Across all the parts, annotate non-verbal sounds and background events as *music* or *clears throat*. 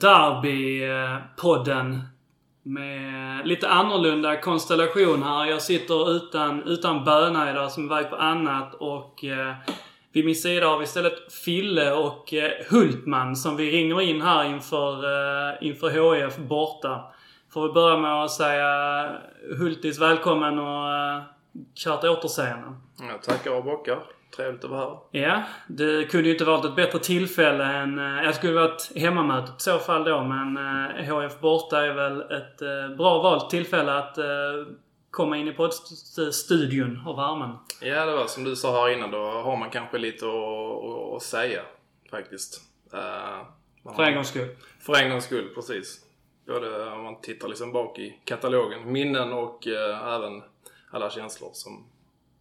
Derby-podden. Med lite annorlunda konstellation här. Jag sitter utan, utan Böna idag som är iväg på annat och eh, vid min sida har vi istället Fille och eh, Hultman som vi ringer in här inför, eh, inför HIF borta. Får vi börja med att säga Hultis välkommen och eh, kärt återseende. Jag tackar och bockar. Trevligt att vara här. Ja, det kunde ju inte varit ett bättre tillfälle än... eh, Jag skulle varit hemmamötet i så fall då, men eh, HF borta är väl ett eh, bra valt tillfälle att eh, komma in i poddstudion och värmen. Ja, det var som du sa här innan. Då har man kanske lite att, säga faktiskt. Eh, man För en gångs skull. För en gångs skull, precis. Både om man tittar liksom bak i katalogen. Minnen och eh, även alla känslor som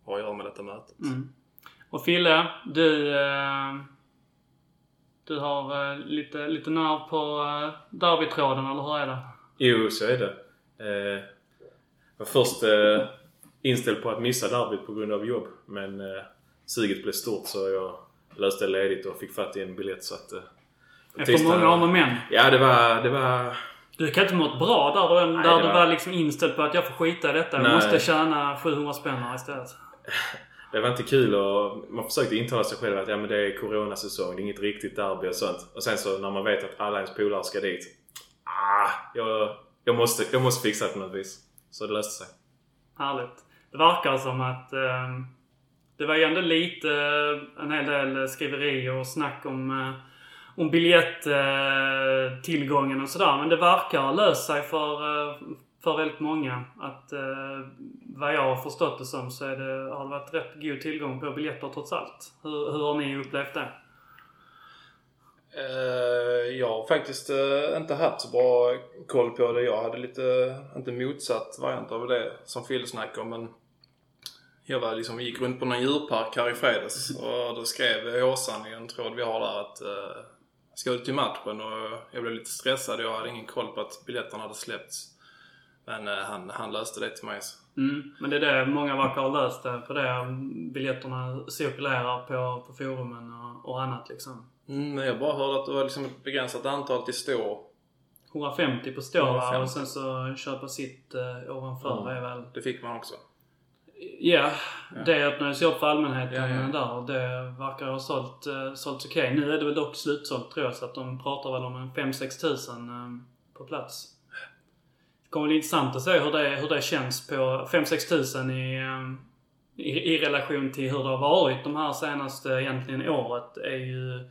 har att göra med detta mötet. Mm. Och Fille, du... Eh, du har eh, lite, lite nerv på eh, derbytråden, eller hur är det? Jo, så är det. Jag var först inställd på att missa derbyt på grund av jobb. Men suget blev stort så jag löste ledigt och fick fatt i en biljett så att... Efter många om och men. Ja, det var... Det var... Du kan inte mått bra där, där, Nej, det du var- var liksom inställd på att jag får skita i detta. Jag Nej. måste tjäna 700 spänn här istället. *laughs* Det var inte kul och man försökte intala sig själv att ja, men det är coronasäsong, det är inget riktigt derby och sånt. Och sen så när man vet att alla ens polare ska dit. Ah, jag, jag, måste, jag måste fixa det på något vis. Så det löste sig. Härligt. Det verkar som att eh, det var ju ändå lite, eh, en hel del skriverier och snack om, eh, om biljetttillgången eh, tillgången och sådär. Men det verkar ha löst sig för, eh, för väldigt många. Att eh, vad jag har förstått det som så är det, har det varit rätt god tillgång på biljetter trots allt. Hur, hur har ni upplevt det? Uh, jag har faktiskt uh, inte haft så bra koll på det. Jag hade lite, inte motsatt variant av det som Phil snackade om. Men jag var liksom, gick runt på någon djurpark här i fredags och då skrev Åsan i en tråd vi har där att uh, ska ut till matchen och jag blev lite stressad. Jag hade ingen koll på att biljetterna hade släppts. Men eh, han, han löste det till mig. Så. Mm, men det är det många verkar ha löst det på det. Biljetterna cirkulerar på, på forumen och, och annat liksom. Mm, jag bara hörde att det var liksom ett begränsat antal till stå. 150 på stå va? 150. och sen så köpa sitt eh, ovanför är väl... Det fick man också. Ja, det öppnades ju upp för allmänheten Ja, ja. där och det verkar ha sålt, uh, sålts okej. Nu är det väl dock slutsålt tror jag så att de pratar väl om en 5-6 tusen eh, på plats. Det kommer bli intressant att se hur det, hur det känns på 5-6 tusen i, ehm, i, i relation till hur det har varit de här senaste egentligen året. är ju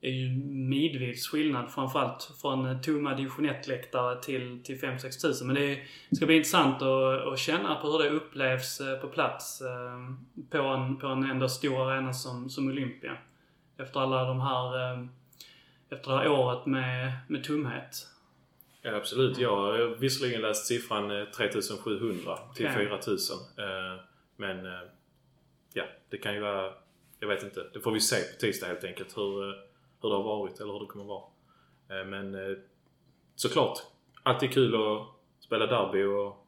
är ju midvis skillnad framförallt från tomma division 1-läktare till, till 5-6 tusen. Men det är- ska bli intressant att, att känna på hur det upplevs eh, på plats ehm, på en, på en ändå stor arena som, som Olympia. Efter alla de här... Ehm, efter det här året med, med tomhet. Ja, absolut. Jag har visserligen läst siffran eh, 3700 till Okej. 4000. Eh, Men eh, ja, det kan ju vara... Jag vet inte. Det får vi se på tisdag helt enkelt hur, eh, hur det har varit eller hur det kommer vara. Eh, Men eh, såklart, alltid kul att spela derby och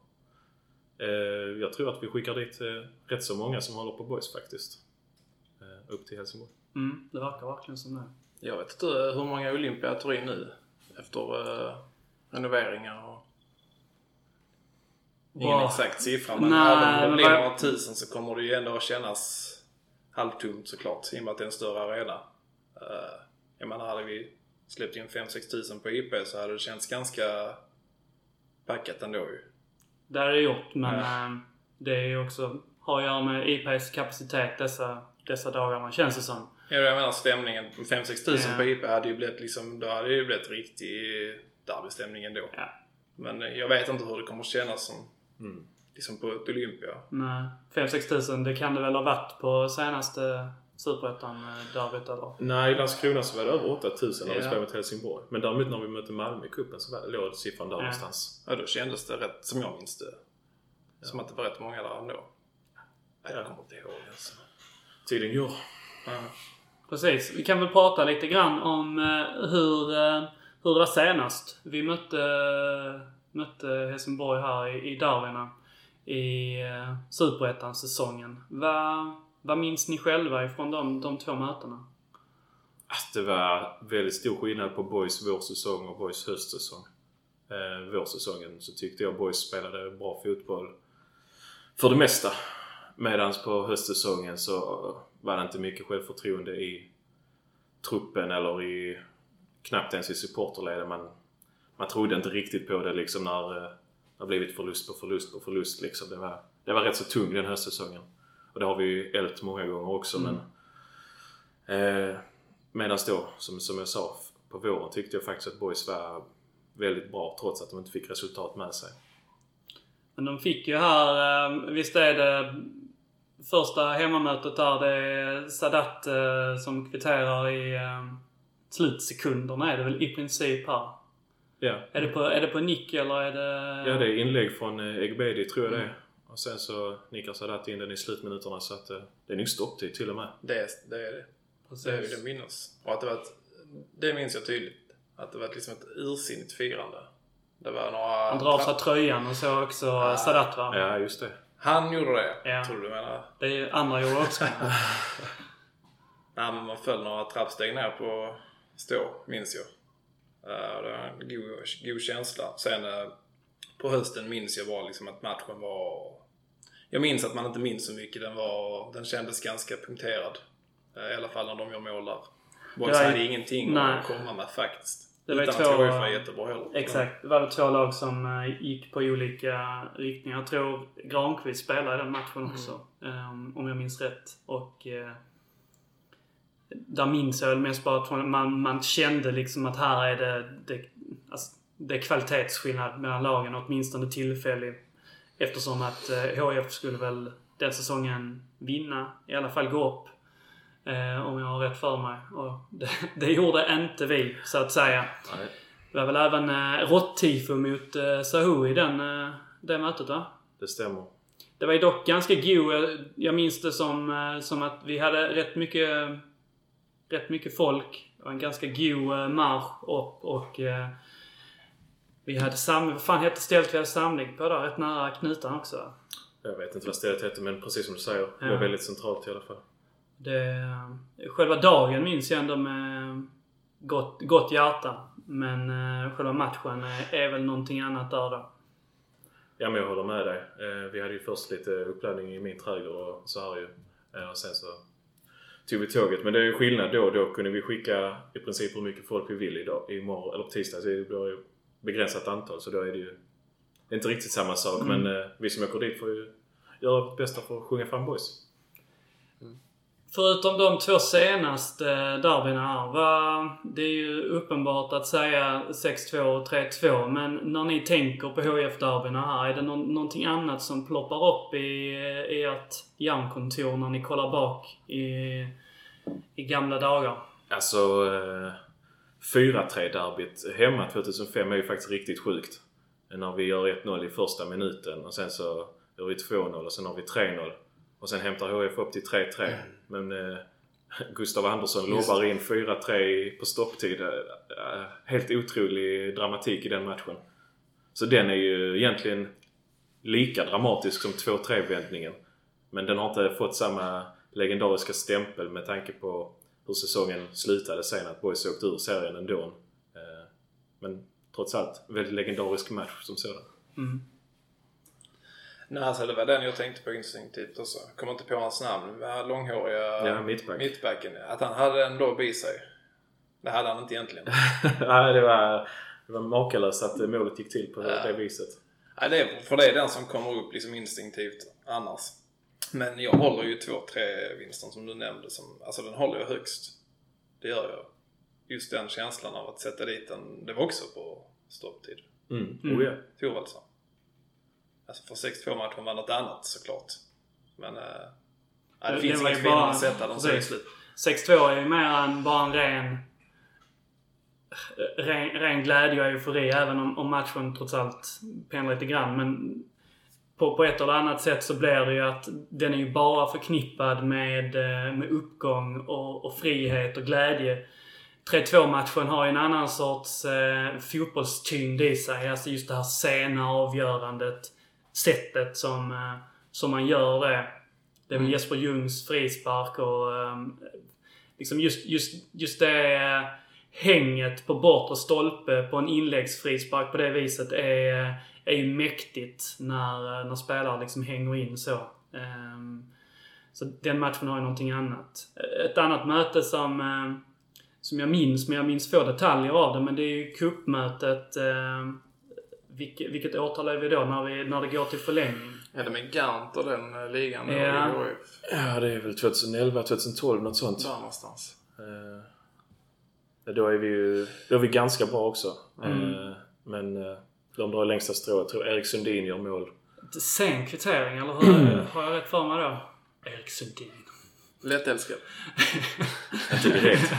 eh, jag tror att vi skickar dit eh, rätt så många som håller på boys faktiskt. Eh, Upp till Helsingborg. Mm, det verkar verkligen som det. Jag vet inte hur många Olympia tar in nu efter eh, renoveringar och... Ingen Wow. exakt siffra men Nej, även om det blir några tusen så kommer det ju ändå att kännas halvtomt såklart i och med att det är en större arena. Uh, jag menar hade vi släppt in 5-6 tusen på IP så hade det känts ganska packat ändå ju. Det har det gjort men Ja. eh, det är ju också... Har att göra med IPs kapacitet dessa, dessa dagarna känns det som. Ja, jag menar stämningen. 5-6 tusen Ja. på IP hade ju blivit liksom, då hade det ju blivit riktig derbystämning ändå. Ja. Men eh, jag vet inte hur det kommer kännas som Mm. liksom på ett Olympia. Nej. 5-6 tusen, det kan det väl ha varit på senaste Superettan-derbyt eller? Nej, i Landskrona så var det över 8000 när vi Ja. spelade mot Helsingborg. Men däremot när vi mötte Malmö i cupen så var, låg siffran där Ja. någonstans. Ja, då kändes det rätt, som jag minns det. Som att det var rätt många där ändå. Nej, jag kommer inte ihåg alltså. Tiden går. Ja. Precis. Vi kan väl prata lite grann om eh, hur, eh, hur det var senast. Vi mötte, mötte Helsingborg här i, i derbyna i eh, Superettan-säsongen. Vad, vad minns ni själva ifrån de, de två mötena? Alltså, det var väldigt stor skillnad på Boys vårsäsong och Boys höstsäsong. Eh, vårsäsongen så tyckte jag Boys spelade bra fotboll för det mesta. Medan på höstsäsongen så var det inte mycket självförtroende i truppen eller i knappt ens i supporterleden. Man, man trodde inte riktigt på det liksom när eh, det har blivit förlust på förlust på förlust. Liksom. Det, var, det var rätt så tung den höstsäsongen. Och det har vi ju ältat många gånger också Mm. men... Eh, Medan då, som, som jag sa, på våren tyckte jag faktiskt att Boys var väldigt bra trots att de inte fick resultat med sig. Men de fick ju här, eh, visst är det första hemmamötet där det är Sadat eh, som kvitterar i slutsekunderna är det väl i princip här. Ja, Är det på, är det på nick eller är det... ja det är inlägg från eh, Egbedi tror jag det är. Och sen så nickar Sadat in den i slutminuterna så att eh, det är nog stopptid till och med. Det, är- det är det. Det ju det minnes. Och att det var ett, Det minns jag tydligt. Att det var liksom ett ursinnigt firande. Det var några... Han drar av sig tröjan och så också Sadat va? Ja, just det. Han gjorde det, Ja. tror du du menar? Det är ju andra gjorde också. *laughs* Nej, men man föll några trappsteg ner på stå, minns jag. Eh, det var en god, god känsla. Sen eh, på hösten minns jag bara liksom att matchen var... Jag minns att man inte minns så mycket. Den, var, den kändes ganska punkterad. Eh, I alla fall när de gör mål där. Boys hade ingenting Nej. att komma med faktiskt. Det var Utan två- att HIF var jättebra heller. Exakt. Det var väl två lag som gick på olika riktningar. Jag tror Granqvist spelade i den matchen också. eh, Om jag minns rätt. Och eh, där minns jag mest bara att man, man kände liksom att här är det, det, alltså, det är kvalitetsskillnad mellan lagen, åtminstone tillfällig. Eftersom att eh, HF skulle väl den säsongen vinna, i alla fall gå upp. Eh, om jag har rätt för mig. Och det, *laughs* det gjorde inte vi, så att säga. Nej. Det var väl även eh, råttifo mot eh, Sahu i den, eh, det mötet va? Det stämmer. Det var ju dock ganska god. Jag, jag minns det som, eh, som att vi hade rätt mycket, rätt mycket folk. Det var en ganska god eh, marsch upp och eh, vi hade sam... Vad fan hette stället vi hade samling på där? Rätt nära knutan också. Jag vet inte vad stället heter men precis som du säger. Det Ja. var väldigt centralt i alla fall. Det, själva dagen minns jag ändå med gott, gott hjärta. Men eh, själva matchen är, är väl någonting annat där då. Ja men jag håller med dig. Eh, vi hade ju först lite uppladdning i min trädgård och så här ju. Eh, och sen så tog vi tåget. Men det är ju skillnad då. Då kunde vi skicka i princip hur mycket folk vi vill idag. Imorgon, eller på tisdag så är det begränsat antal. Så då är det ju inte riktigt samma sak. Men eh, vi som åker dit får ju göra vårt bästa för att sjunga fram boys. Förutom de två senaste eh, derbyna här. Vad, det är ju uppenbart att säga 6-2 och 3-2. Men när ni tänker på HIF-derbyna här. Är det nå- någonting annat som ploppar upp i, eh, i ert hjärnkontor när ni kollar bak i, i gamla dagar? Alltså eh, 4-3 derbyt hemma 2005 är ju faktiskt riktigt sjukt. När vi gör 1-0 i första minuten och sen så gör vi 2-0 och sen har vi 3-0. Och sen hämtar HF upp till 3-3. Men eh, Gustav Andersson lovar in 4-3 på stopptid. Eh, helt otrolig dramatik i den matchen. Så den är ju egentligen lika dramatisk som 2-3 vändningen. Men den har inte fått samma legendariska stämpel med tanke på hur säsongen slutade sen. Att Boys åkte ur serien ändå. Eh, Men trots allt, väldigt legendarisk match som sådan. Mm. Nej, alltså det var den jag tänkte på instinktivt också. Jag kommer inte på hans namn. Den här långhåriga Ja, mittback. mittbacken. Att han hade en lobb i sig. Det hade han inte egentligen. *laughs* Nej, det var, det var makalöst att målet gick till på Ja. det viset. Nej, det är, för det är den som kommer upp liksom instinktivt annars. Men jag håller ju 2-3 vinsten som du nämnde. Som, alltså den håller jag högst. Det gör jag. Just den känslan av att sätta dit den. Det var också på stopptid. Mm. Mm. Oh, ja. Thorvaldsson. Alltså för 6-2 matchen var något annat såklart. Men... Äh, nej, det, finns finare än att sätta i precis. slut. 6-2 är ju mer än bara en ren, ren, ren glädje och eufori. Även om, om matchen trots allt pendlar lite grann. Men på, på ett eller annat sätt så blir det ju att den är ju bara förknippad med, eh, med uppgång och, och frihet och glädje. 3-2 matchen har ju en annan sorts eh, fotbollstyngd i sig. Alltså just det här sena avgörandet. Sättet som, eh, som man gör det. Det är väl Jesper Ljungs frispark och eh, liksom just, just, just det eh, hänget på bortre stolpe på en inläggsfrispark på det viset är, är ju mäktigt när, när spelare liksom hänger in så. Ehm, så den matchen har ju någonting annat. Ett annat möte som, eh, som jag minns, men jag minns få detaljer av det, men det är ju cupmötet. Vilket, vilket årtal är vi då när, vi, när det går till förlängning? Är det med Gant och den eh, ligan? Ja. Ja, det är väl 2011, 2012 något sånt. Där någonstans. Eh, då är vi ju då är vi ganska bra också. Mm. Eh, men eh, de drar längsta strået. Jag tror Erik Sundin gör mål. Sen kvittering, eller hur? *clears throat* Har jag rätt för mig då? Erik Sundin. Lättälskad. *laughs* Inte direkt.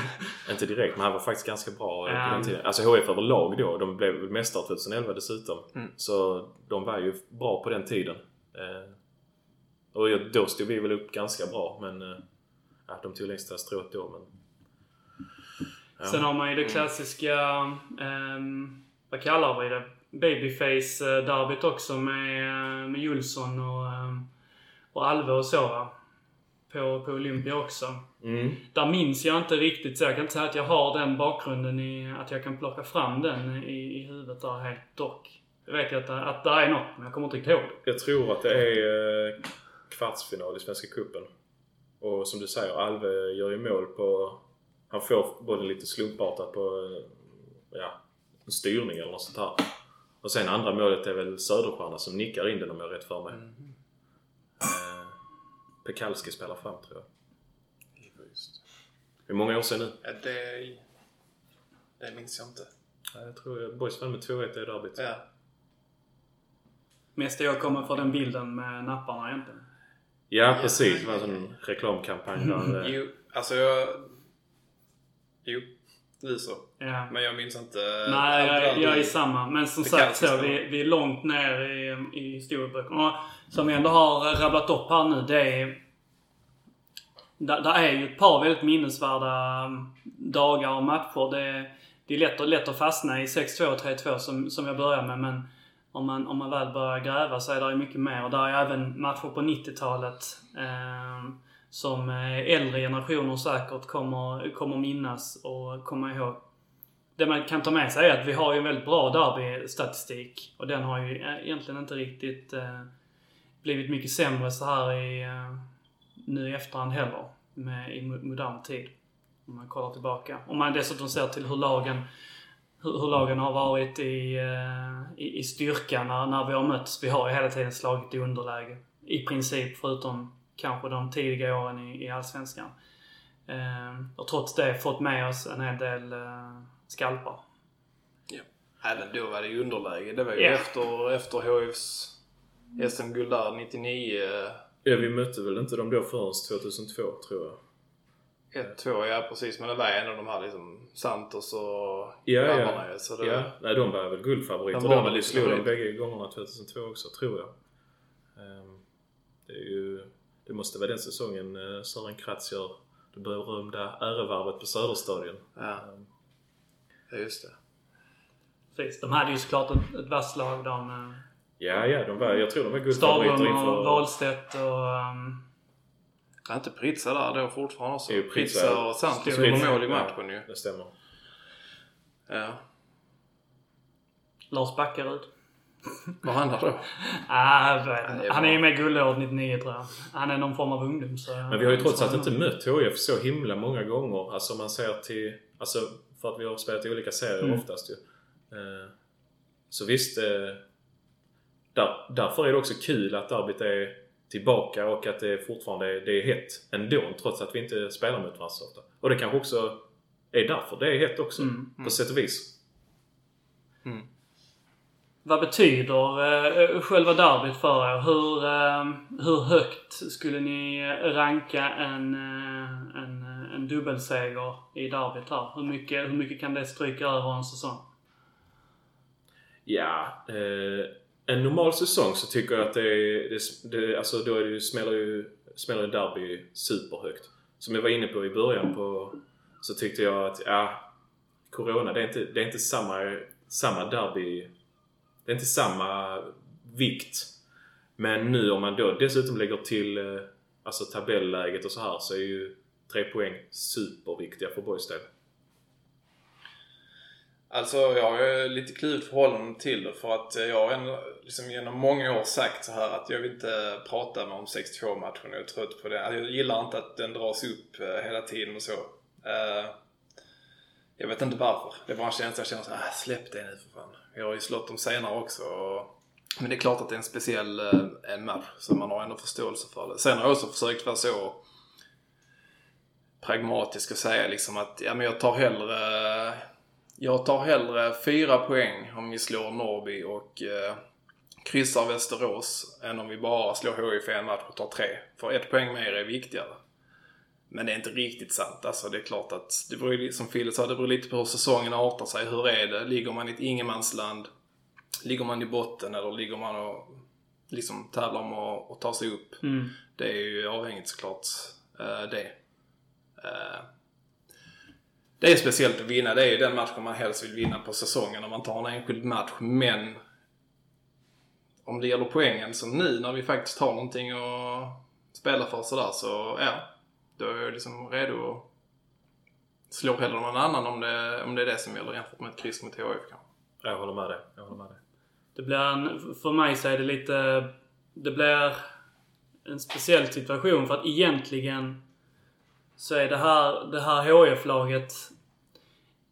inte direkt, men han var faktiskt ganska bra eh, Ja. på den tiden. Alltså HF överlag då. De blev mästare 2011 dessutom. Mm. Så de var ju bra på den tiden. Eh, och då stod vi väl upp ganska bra, men eh, de tog längsta strået då. Men, ja. Sen har man ju det klassiska, ehm, vad kallar vi det? Babyface-derbyt också med, eh, med Julsson och, ehm, och Alve och så va? På, på Olympia också. Mm. Där minns jag inte riktigt så jag kan inte säga att jag har den bakgrunden i, att jag kan plocka fram den i, i huvudet där helt dock. Jag vet ju att, att det är något, men jag kommer inte riktigt ihåg. Jag tror att det är eh, kvartsfinal i Svenska Cupen. Och som du säger, Alve gör ju mål på... Han får bollen lite slumpartat på eh, ja, en styrning eller något sånt här. Och sen andra målet är väl Söderstjärna som nickar in den om jag har rätt för mig. Eh, Pekalski spelar fram tror jag. Det är många år sedan nu. Ja, det... Det minns jag inte. Ja, Jag tror jag- Boys vann med 2-1 i derbyt. Ja. Mest jag kommer för den bilden med napparna egentligen. Ja, precis. Det var en sån reklamkampanj där. *laughs* eh, Jo, alltså jag... Jo, så. Ja. Men jag minns inte... Nej, jag, jag är samma. Men som sagt så, vi, vi är långt ner i, i historieböckerna. Och Som vi ändå har rabblat upp här nu, det är... Där, där är ju ett par väldigt minnesvärda um, dagar och matcher. Det, det är lätt, att- lätt att fastna i 6-2 och 3-2 som, som jag börjar med. Men om man, om man väl börjar gräva så är det mycket mer. Och där är även matcher på 90-talet. Eh, som eh, äldre generationer säkert kommer, kommer minnas och komma ihåg. Det man kan ta med sig är att vi har ju en väldigt bra derbystatistik. Och den har ju eh, egentligen inte riktigt eh, blivit mycket sämre så här i, eh, nu i efterhand heller. Med, I modern tid. Om man kollar tillbaka. Om man dessutom ser till hur lagen, hur, hur lagen har varit i, eh, i, i styrka när, när vi har mötts. Vi har ju hela tiden slagit i underläge. I princip, förutom kanske de tidiga åren i, i Allsvenskan. Eh, och trots det fått med oss en hel del eh, skalpar. Ja. Även då var det ju underläge. Det var ju Ja. efter, efter HIFs SM-guld där 99. Ja, vi mötte väl inte dem då förrän 2002 tror jag. 1-2, ja precis. Men det var en av de här liksom Santos och Ja, ja. grabbarna ju, Så det, Ja, nej de var väl guldfavoriter. De var De slog dem bägge gångerna 2002 också, tror jag. Ehm, Det är ju... Det måste vara den säsongen eh, Sören Kratz gör det berömda ärevarvet på Söderstadion. Ja. ja, just det. Precis. De hade ju såklart ett, ett vasst lag de. eh, Ja, ja, de var, jag tror de var guldfavoriter Stavrum inför... och Wahlstedt och... Um, Är inte Pritsa där då fortfarande också? Jo, Pritsa- Pritsa och Santos gjorde mål i ja. matchen ju. Det stämmer. Ja. Lars Backarud. Vad han har då? Ah, det han är ju med guldåret 99 tror jag. Han är någon form av ungdom. Så Men vi har ju trots allt inte mött HIF så himla många gånger. Alltså om man ser till... Alltså för att vi har spelat i olika serier Mm. oftast ju. Eh, Så visst... eh, Där, därför är det också kul att derbyt är tillbaka och att det fortfarande är, det är hett ändå trots att vi inte spelar mot varandra så ofta. Och det kanske också är därför det är hett också. Mm, På sätt och vis. Vad betyder eh, själva derbyt för er? Hur, eh, hur högt skulle ni ranka en, eh, en, en dubbelseger i derbyt här? Hur mycket, hur mycket kan det stryka över en säsong? Ja, eh, en normal säsong så tycker jag att det, är- det, det alltså då är det ju, smäller ju smäller derby superhögt. Som jag var inne på i början på, så tyckte jag att ja, Corona, det är inte, det är inte samma, samma derby. Det är inte samma vikt. Men nu om man då dessutom lägger till eh, alltså tabelläget och så här så är ju tre poäng superviktiga för Boys del. Alltså jag har ju lite kluvet förhållande till det för att eh, jag har liksom genom många år sagt så här att jag vill inte prata med om 62-matchen. Jag är trött på det. Alltså, jag gillar inte att den dras upp eh, hela tiden och så. Jag vet inte varför. Det är bara en känsla jag känner såhär, ah, släpp det nu för fan. Jag har ju slått dem senare också. Men det är klart att det är en speciell eh, en match, så man har ändå förståelse för det. Sen har jag också försökt vara så pragmatisk och säga liksom att ja, men jag tar hellre jag tar hellre fyra poäng om vi slår Norrby och eh, kryssar Västerås än om vi bara slår HIF en match och tar tre. För ett poäng mer är viktigare. Men det är inte riktigt sant. Alltså det är klart att, det beror, som Fille sa, det beror lite på hur säsongen artar sig. Hur är det? Ligger man i ett ingenmansland? Ligger man i botten eller ligger man och liksom tävlar om att, att ta sig upp? Mm. Det är ju avhängigt såklart uh, det. Uh, det är speciellt att vinna. Det är ju den matchen man helst vill vinna på säsongen om man tar en enskild match. Men om det gäller poängen som nu när vi faktiskt har någonting att spela för sådär så ja. Då är jag liksom redo att slå hellre någon annan om det, om det är det som gäller jämfört med ett kryss mot HIF. Jag håller med dig. Jag håller med dig. Det blir en, för mig så är det lite... Det blir en speciell situation för att egentligen så är det här, det här HF-laget...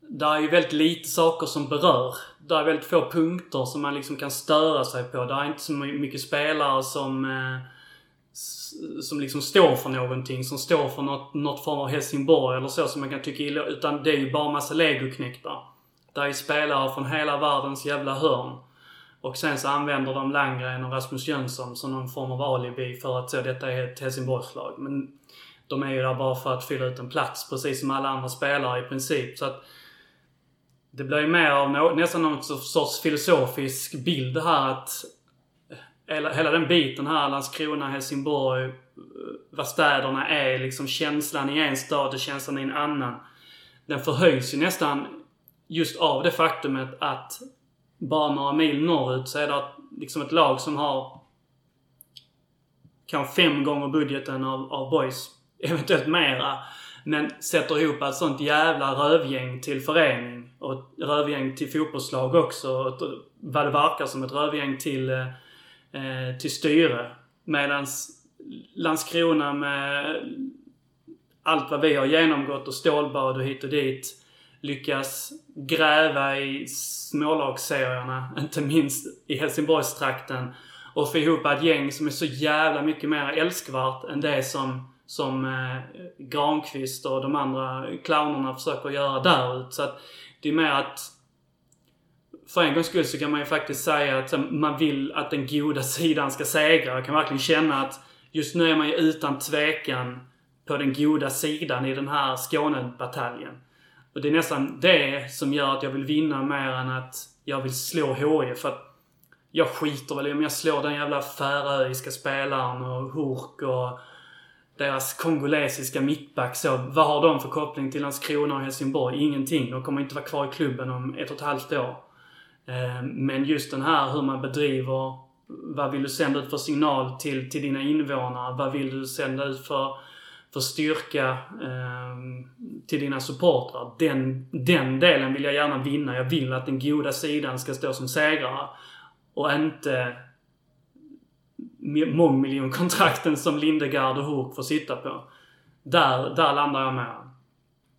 Där är ju väldigt lite saker som berör. Det är väldigt få punkter som man liksom kan störa sig på. Det är inte så mycket spelare som... Eh, som liksom står för någonting. Som står för något, något form av Helsingborg eller så som man kan tycka illa Utan det är ju bara massa legoknektar. Där är spelare från hela världens jävla hörn. Och sen så använder de Landgren och Rasmus Jönsson som någon form av alibi för att så, detta är ett Helsingborgslag. Men de är ju där bara för att fylla ut en plats, precis som alla andra spelare i princip. Så att det blir ju mer av no nästan någon sorts filosofisk bild här att hela, hela den biten här, Landskrona, Helsingborg, eh, vad städerna är, liksom känslan i en stad och känslan i en annan. Den förhöjs ju nästan just av det faktumet att bara några mil norrut så är det liksom ett lag som har kanske fem gånger budgeten av, av boys. *laughs* Eventuellt mera. Men sätter ihop ett sånt jävla rövgäng till förening och ett rövgäng till fotbollslag också. Och vad det verkar som ett rövgäng till, eh, eh, till styre. Medans Landskrona med allt vad vi har genomgått och stålbad och hit och dit lyckas gräva i smålagsserierna, *laughs* inte minst i Helsingborgstrakten och få ihop ett gäng som är så jävla mycket mer älskvärt än det som, som eh, Granqvist och de andra clownerna försöker göra därut. Så att det är mer att för en gångs skull så kan man ju faktiskt säga att man vill att den goda sidan ska segra. Jag kan verkligen känna att just nu är man ju utan tvekan på den goda sidan i den här Skånebataljen. Och det är nästan det som gör att jag vill vinna mer än att jag vill slå HIF. För att jag skiter väl i om jag slår den jävla färöiska spelaren och Hurk och deras kongolesiska mittback. Så, vad har de för koppling till Landskrona och Helsingborg? Ingenting. De kommer inte vara kvar i klubben om ett och ett halvt år. Eh, men just den här hur man bedriver, vad vill du sända ut för signal till, till dina invånare? Vad vill du sända ut för för styrka eh, till dina supportrar. Den, den delen vill jag gärna vinna. Jag vill att den goda sidan ska stå som segrare. Och inte mångmiljonkontrakten som Lindegard och Hurk får sitta på. Där, där landar jag med.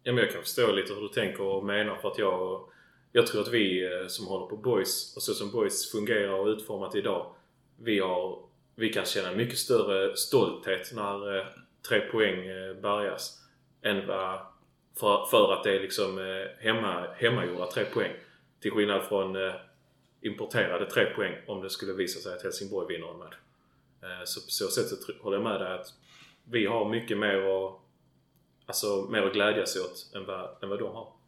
Ja, men jag kan förstå lite hur du tänker och menar för att jag... Jag tror att vi eh, som håller på Boys och så som Boys fungerar och utformat idag. Vi har... Vi kan känna mycket större stolthet när eh, tre poäng eh, bärgas. Än vad, för, för att det är liksom hemma, hemmagjorda tre poäng. Till skillnad från importerade tre poäng om det skulle visa sig att Helsingborg vinner en match. Så på så sätt så håller jag med dig att vi har mycket mer att, alltså, mer att glädjas åt än vad, än vad de har.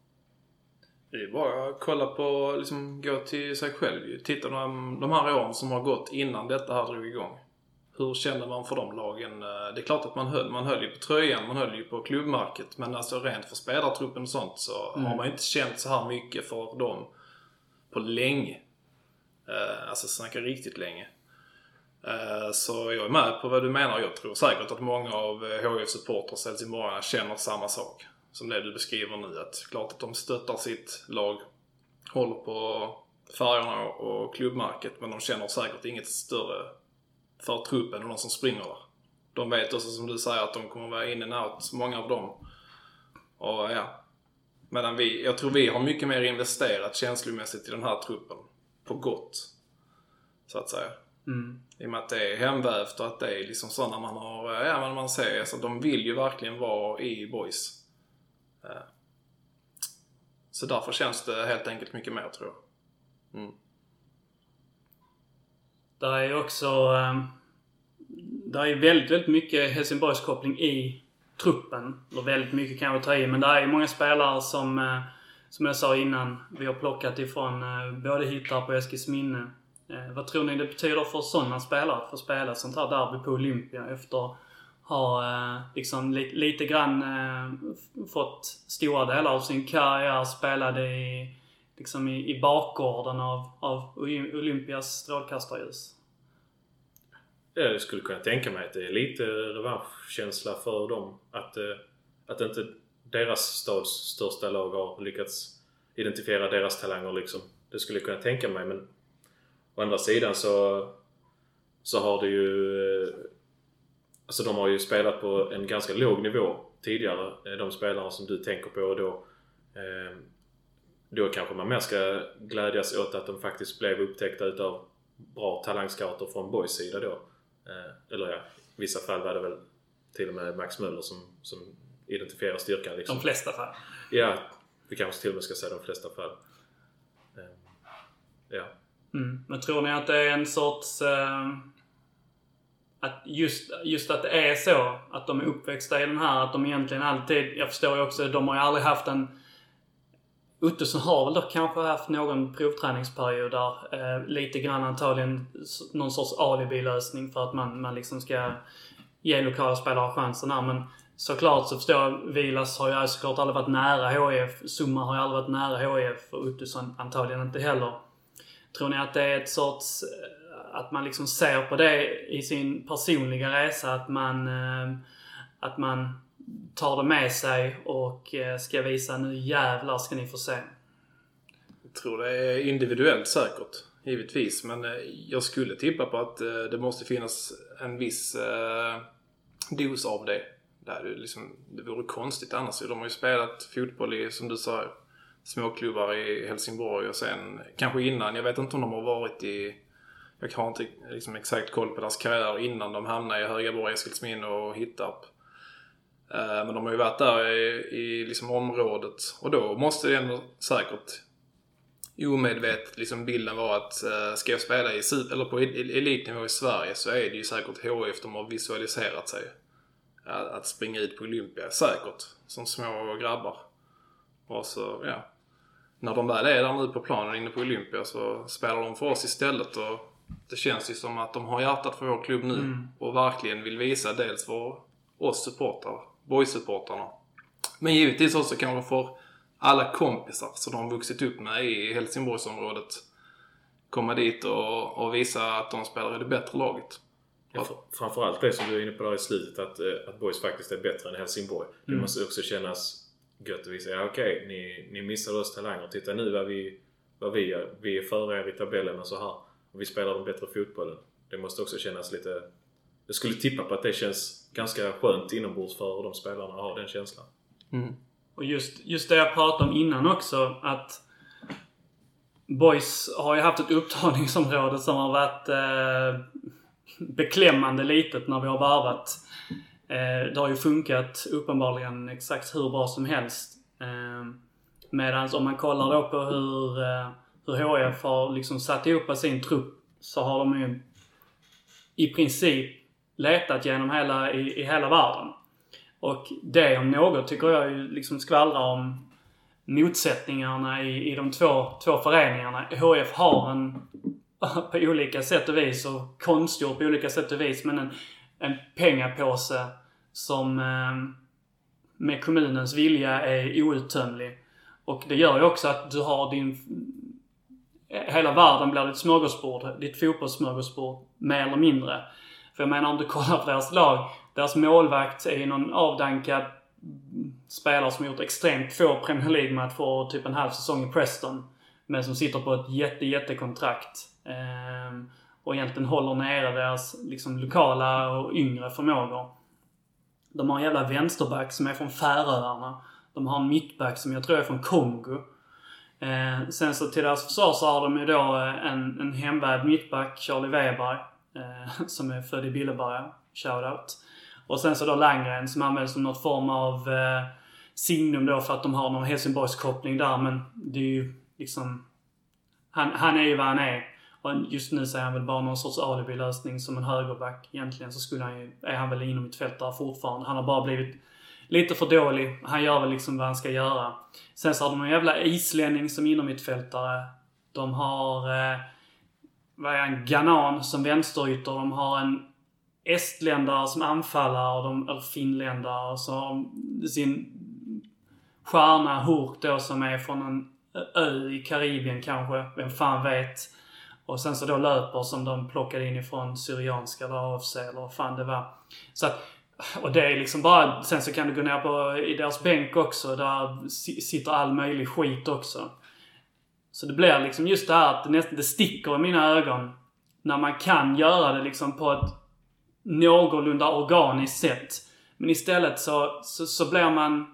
Det är bara att kolla på, liksom gå till sig själv Titta de, de här åren som har gått innan detta här drog igång. hur känner man för de lagen? Eh, Det är klart att man höll, man höll ju på tröjan, man höll ju på klubbmärket. Men alltså rent för spelartruppen och sånt så har man ju inte känt så här mycket för dem på länge. Eh, Alltså snacka riktigt länge. Eh, Så jag är med på vad du menar. Jag tror säkert att många av HIF supporters helsingborgarna känner samma sak. Som det du beskriver nu. Att klart att de stöttar sitt lag, håller på färgerna och klubbmärket. Men de känner säkert inget större för truppen och de som springer där. De vet också som du säger att de kommer vara in and out, många av dem. Och ja. Medan vi, jag tror vi har mycket mer investerat känslomässigt i den här truppen. På gott. Så att säga. Mm. I och med att det är hemvävt och att det är liksom sådana man har, ja men man ser, alltså de vill ju verkligen vara i boys. Eh, Så därför känns det helt enkelt mycket mer tror jag. Mm. Där är också... Det där är väldigt, väldigt mycket Helsingborgskoppling i truppen. Eller väldigt mycket kan jag ta i, men det är många spelare som, eh, som jag sa innan, vi har plockat ifrån eh, både hittar på Eskilsminne. Vad tror ni det betyder för sådana spelare att få spela sånt här derby på Olympia efter har eh, liksom li, lite grann eh, fått stora delar av sin karriär spelade i, liksom i, i bakgården av, av Olympias strålkastarljus? Jag skulle kunna tänka mig att det är lite revanschkänsla för dem. Att, eh, att inte deras stads största lag har lyckats identifiera deras talanger liksom. Det skulle jag kunna tänka mig men å andra sidan så, så har det ju... Alltså de har ju spelat på en ganska låg nivå tidigare. eh, De spelarna som du tänker på och då. Eh, då kanske man mer ska glädjas åt att de faktiskt blev upptäckta utav bra talangscouter från Boys sida då. Eh, eller ja, i vissa fall var det väl till och med Max Möller som, som identifierar styrkan. Liksom. De flesta fall. Ja, vi kanske till och med ska säga de flesta fall. Eh, ja. Mm. Men tror ni att det är en sorts... Eh, att just, just att det är så, att de är uppväxta i den här, att de egentligen alltid... Jag förstår ju också, de har ju aldrig haft en... Ottosson har väl då kanske haft någon provträningsperiod där. Eh, lite grann antagligen någon sorts alibi-lösning för att man, man liksom ska ge lokala spelare chansen där. Men såklart så förstår jag, Vilas har ju såklart aldrig varit nära HIF. Summa har ju aldrig varit nära HIF och Ottosson antagligen inte heller. Tror ni att det är ett sorts... Eh, att man liksom ser på det i sin personliga resa, att man... eh, Att man tar det med sig och eh, ska visa nu jävlar ska ni få se. Jag tror det är individuellt säkert, givetvis. Men eh, jag skulle tippa på att eh, det måste finnas en viss eh, dos av det. Det, är liksom, det vore konstigt annars. De har ju spelat fotboll i, som du sa, småklubbar i Helsingborg och sen kanske innan. Jag vet inte om de har varit i... Jag har inte liksom exakt koll på deras karriär innan de hamnade i Högaborg, Eskilsminne och Hittarp. Eh, Men de har ju varit där i, i liksom området och då måste det ändå säkert omedvetet liksom bilden var att eh, ska jag spela i super, eller på elitnivå i Sverige så är det ju säkert HIF de har visualiserat sig. Att, att springa ut på Olympia, säkert. Som små grabbar. Och så, ja. När de väl är där nu på planen inne på Olympia så spelar de för oss istället och det känns ju som att de har hjärtat för vår klubb nu och verkligen vill visa dels för oss supportrar, boys-supportrarna. Men givetvis också kanske för alla kompisar som de har vuxit upp med i Helsingborgsområdet komma dit och, och visa att de spelar i det bättre laget. Ja, fr- framförallt det som du är inne på där i slutet att, eh, att Boys faktiskt är bättre än Helsingborg. Det måste också kännas gött att visa. Ja okej, ni, ni missade oss talanger. Titta nu vad vi, vad vi gör. Vi är före er i tabellen och så här. Och vi spelar den bättre fotbollen. Det måste också kännas lite... Jag skulle tippa på att det känns ganska skönt inombords för de spelarna att ha den känslan. Och just, just det jag pratade om innan också, att Boys har ju haft ett upptagningsområde som har varit eh, beklämmande litet när vi har varvat. Eh, det har ju funkat uppenbarligen exakt hur bra som helst. Eh, Medan om man kollar då på hur, eh, hur HF har liksom satt ihop sin trupp så har de ju i princip letat genom hela, i, i hela världen. Och det om något tycker jag ju liksom skvallrar om motsättningarna i, i de två, två föreningarna. HF har en *laughs* på olika sätt och vis och konstgjord på olika sätt och vis. Men en, en pengapåse som eh, med kommunens vilja är outtömlig. Och det gör ju också att du har din... Eh, hela världen blir ditt smörgåsbord. Ditt fotbollssmörgåsbord. Mer eller mindre. För jag menar om du *laughs* kollar på deras lag. Deras målvakt är ju någon avdankad spelare som gjort extremt få Premier League-matcher och typ en halv säsong i Preston. Men som sitter på ett jätte, jättekontrakt. Ehm, och egentligen håller nere deras liksom, lokala och yngre förmågor. De har en jävla vänsterback som är från Färöarna. De har en mittback som jag tror är från Kongo. Eh, sen så till deras försvar så har de ju då eh, en, en hemvävd mittback, Charlie Weber, eh, *laughs* som är född i Billeberga. Shoutout. Och sen så då Landgren som används som något form av eh, signum då för att de har någon Helsingborgskoppling där. Men det är ju liksom... Han, han är ju vad han är. Och just nu så är han väl bara någon sorts alibi-lösning som en högerback. Egentligen så skulle han ju, är han väl inom mitt fält där fortfarande. Han har bara blivit lite för dålig. Han gör väl liksom vad han ska göra. Sen så har de en jävla islänning som innermittfältare. De har, eh, vad är han, Ganan som vänsterytter. De har en estländare som anfallare, och de, eller finländare. Och så har de sin stjärna Hurk då som är från en ö i Karibien kanske. Vem fan vet. Och sen så då löper som de plockade in ifrån Syrianska eller AFC eller vad fan det var. Så att, och det är liksom bara, sen så kan du gå ner på i deras bänk också. Där sitter all möjlig skit också. Så det blir liksom just det här att det nästan, det sticker i mina ögon. När man kan göra det liksom på ett någorlunda organiskt sätt. Men istället så, så, så blir man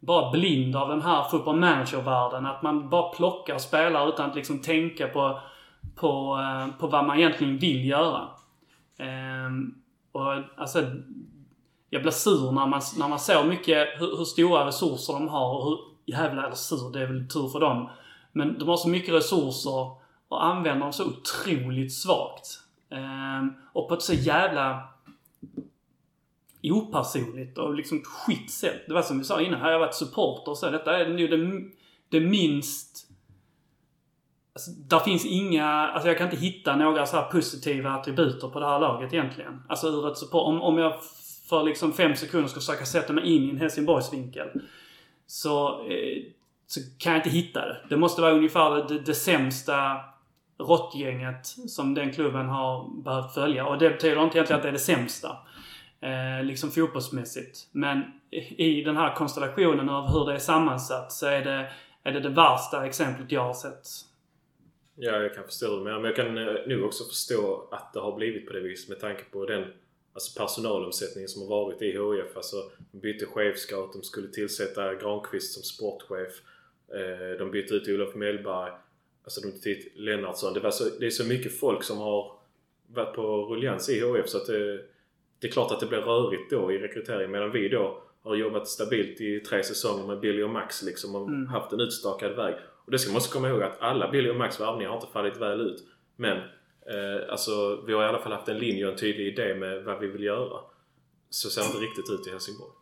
bara blind av den här football manager-världen. Att man bara plockar spelare utan att liksom tänka på, på, eh, på vad man egentligen vill göra. Ehm, och alltså, jag blir sur när man, när man ser mycket hur, hur stora resurser de har och hur, jävla, eller sur, det är väl tur för dem. Men de har så mycket resurser och använder dem så otroligt svagt. Ehm, och på ett så jävla opersonligt och liksom skit sätt. Det var som vi sa innan, här har jag varit supporter och så detta är nu det, det minst... Alltså, där finns inga... Alltså jag kan inte hitta några så här positiva attributer på det här laget egentligen. Alltså ur ett support... Om, om jag för liksom fem sekunder ska försöka sätta mig in i en Helsingborgsvinkel. Så, eh, så kan jag inte hitta det. Det måste vara ungefär det, det sämsta råttgänget som den klubben har behövt följa. Och det betyder inte egentligen att det är det sämsta. Eh, liksom fotbollsmässigt. Men i den här konstellationen av hur det är sammansatt så är det är det, det värsta exemplet jag har sett. Ja, jag kan förstå det. Men jag kan eh, nu nog också förstå att det har blivit på det viset med tanke på den alltså personalomsättningen som har varit i HIF. Alltså, de bytte chefscout, de skulle tillsätta Granqvist som sportchef. Eh, de bytte ut Olof Mellberg. Alltså de bytte Lennartsson. Det, så, det är så mycket folk som har varit på ruljans i HIF så att det, det är klart att det blir rörigt då i rekryteringen medan vi då har jobbat stabilt i tre säsonger med Billy och Max liksom och mm. haft en utstakad väg. Och det ska man också komma ihåg att alla Billy och Max värvningar har inte fallit väl ut. Men eh, alltså vi har i alla fall haft en linje och en tydlig idé med vad vi vill göra. Så ser det inte riktigt ut i Helsingborg.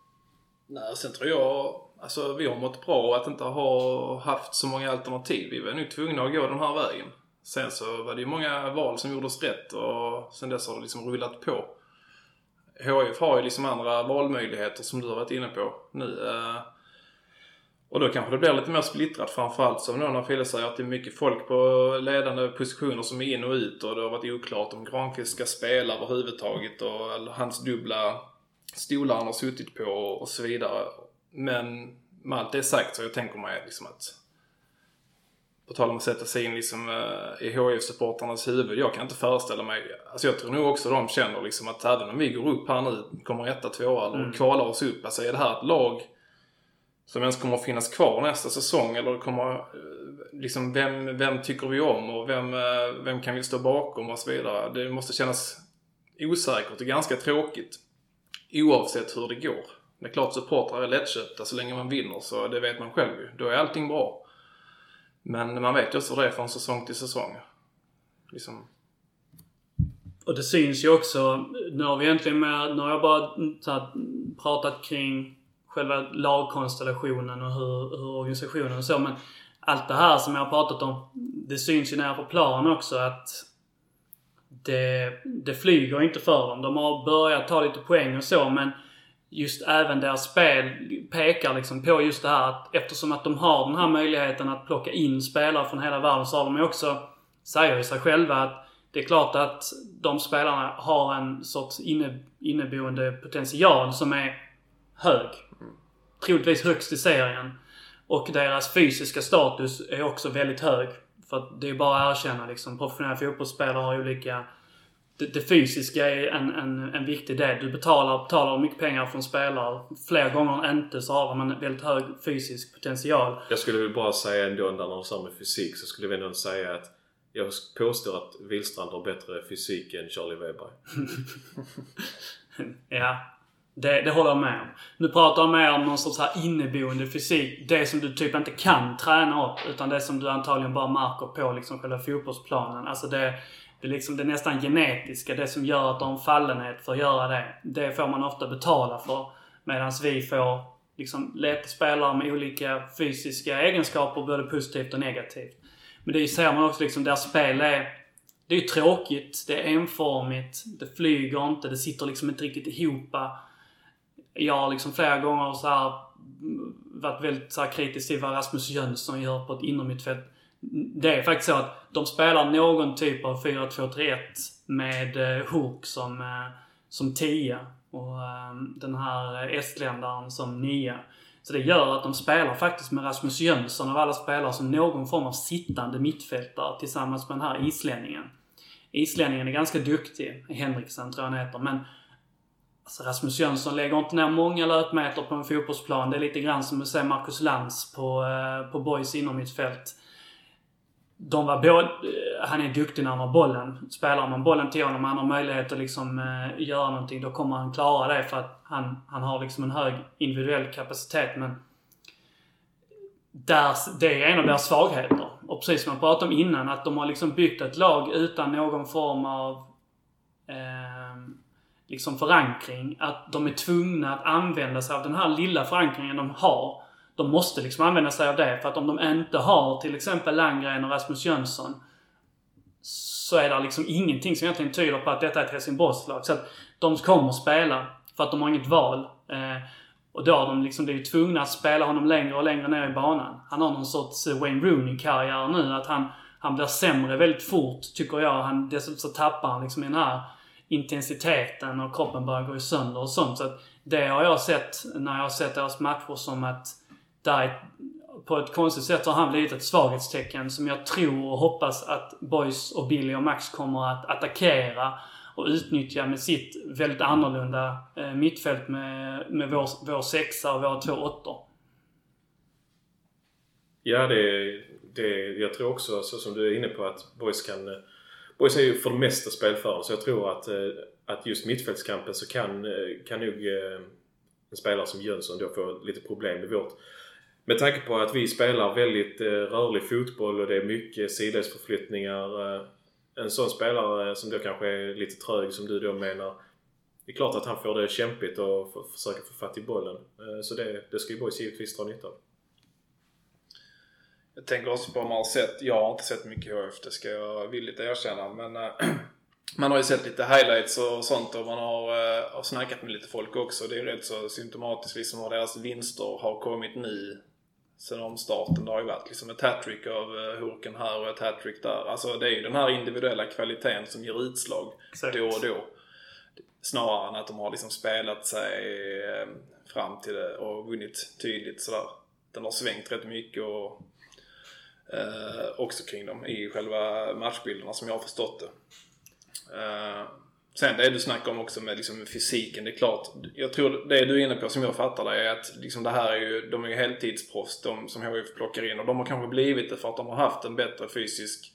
Nej, sen tror jag Alltså vi har mått bra att inte ha haft så många alternativ. Vi var nog tvungna att gå den här vägen. Sen så var det ju många val som gjordes rätt och sen dess har det liksom rullat på. HIF har ju liksom andra valmöjligheter som du har varit inne på nu. Eh, och då kanske det blir lite mer splittrat framförallt som nu när Fille säger att det är mycket folk på ledande positioner som är in och ut och det har varit oklart om Granqvist ska spela överhuvudtaget och hans dubbla stolar han har suttit på och så vidare. Men med allt det sagt så jag tänker mig liksom att på tal om att sätta sig in liksom, uh, i HIF-supportrarnas huvud. Jag kan inte föreställa mig, alltså jag tror nog också de känner liksom att även om vi går upp här nu, kommer etta, tvåa eller mm. kvalar oss upp. Alltså är det här ett lag som ens kommer att finnas kvar nästa säsong eller kommer, eh, liksom vem, vem tycker vi om och vem, eh, vem kan vi stå bakom och så vidare. Det måste kännas osäkert och ganska tråkigt. Oavsett hur det går. Det är klart supportrar är lättköpta så länge man vinner så det vet man själv ju. Då är allting bra. Men man vet ju också hur det är från säsong till säsong. Liksom. Och det syns ju också, nu har vi egentligen med, nu har jag bara här, pratat kring själva lagkonstellationen och hur, hur organisationen och så men allt det här som jag har pratat om, det syns ju nere på plan också att det, det flyger inte för dem. De har börjat ta lite poäng och så men just även deras spel pekar liksom på just det här att eftersom att de har den här möjligheten att plocka in spelare från hela världen så har de ju också, säger ju sig själva att det är klart att de spelarna har en sorts inne, inneboende potential som är hög. Troligtvis högst i serien. Och deras fysiska status är också väldigt hög. För att det är bara att erkänna liksom. Professionella fotbollsspelare har olika... Det, det fysiska är en, en, en viktig del. Du betalar, betalar mycket pengar från spelare. Fler gånger än inte så har de en väldigt hög fysisk potential. Jag skulle väl bara säga ändå när de sa med fysik så skulle jag ändå säga att jag påstår att Wihlstrand har bättre fysik än Charlie Weber. *laughs* ja, det, det håller jag med om. Nu pratar jag mer om någon sorts här inneboende fysik. Det som du typ inte kan träna upp. Utan det som du antagligen bara märker på liksom själva fotbollsplanen. Alltså det, det, liksom det nästan genetiska. Det som gör att de har fallenhet för att göra det. Det får man ofta betala för. Medan vi får liksom leta spelare med olika fysiska egenskaper, både positivt och negativt. Men det ser man också liksom, deras spel är... Det är ju tråkigt, det är enformigt, det flyger inte, det sitter liksom inte riktigt ihop. Jag har liksom flera gånger så här varit väldigt så här kritisk till vad Rasmus Jönsson gör på ett innermittfält. Det är faktiskt så att de spelar någon typ av 4-2-3-1 med eh, Hook som, eh, som tia och eh, den här estländaren som nia. Så det gör att de spelar faktiskt med Rasmus Jönsson av alla spelare som någon form av sittande mittfältare tillsammans med den här islänningen. Islänningen är ganska duktig. Henriksen tror jag han heter. Men alltså Rasmus Jönsson lägger inte ner många löpmeter på en fotbollsplan. Det är lite grann som att se Marcus Lantz på, eh, på Boys innermittfält de var både, eh, han är duktig när han har bollen. Spelar man bollen till honom och han har möjlighet att liksom eh, göra någonting, då kommer han klara det för att han, han har liksom en hög individuell kapacitet. Men där, det är en av deras svagheter. Och precis som jag pratade om innan, att de har liksom byggt ett lag utan någon form av eh, liksom förankring. Att de är tvungna att använda sig av den här lilla förankringen de har de måste liksom använda sig av det. För att om de inte har till exempel Landgren och Rasmus Jönsson så är det liksom ingenting som egentligen tyder på att detta är ett Helsingborgslag. Så att de kommer spela för att de har inget val. Eh, och då har de liksom blivit tvungna att spela honom längre och längre ner i banan. Han har någon sorts eh, Wayne Rooney-karriär nu. Att han, han blir sämre väldigt fort, tycker jag. Han, dessutom så tappar han liksom i den här intensiteten och kroppen börjar gå sönder och sånt. Så att det har jag sett när jag har sett deras matcher som att där på ett konstigt sätt har han blivit ett svaghetstecken som jag tror och hoppas att Boys och Billy och Max kommer att attackera och utnyttja med sitt väldigt annorlunda eh, mittfält med, med vår, vår sexa och våra två åttor. Ja, det, det, jag tror också så som du är inne på att Boys kan... Eh, Boys är ju för det mesta spelförare så jag tror att, eh, att just mittfältskampen så kan, eh, kan nog eh, en spelare som Jönsson då få lite problem med vårt med tanke på att vi spelar väldigt rörlig fotboll och det är mycket sidledsförflyttningar. En sån spelare som då kanske är lite trög som du då menar. Det är klart att han får det kämpigt och försöker få fatt i bollen. Så det, det ska ju Boys givetvis dra nytta av. Jag tänker också på om man har sett, jag har inte sett mycket HF, det ska jag villigt erkänna. Men äh, *clears throat* man har ju sett lite highlights och sånt och man har, äh, har snackat med lite folk också. Det är rätt så symptomatiskt liksom hur deras vinster har kommit nu sen omstarten. Det har ju varit liksom ett hattrick av uh, Hurken här och ett hattrick där. Alltså det är ju den här individuella kvaliteten som ger utslag Exakt. då och då. Snarare än att de har liksom spelat sig fram till det och vunnit tydligt sådär. Den har svängt rätt mycket och uh, också kring dem i själva matchbilderna som jag har förstått det. Sen det du snackar om också med liksom fysiken, det är klart. Jag tror det du är inne på som jag fattar det är att liksom det här är ju, de är ju heltidsproffs de som HIF plockar in och de har kanske blivit det för att de har haft en bättre fysisk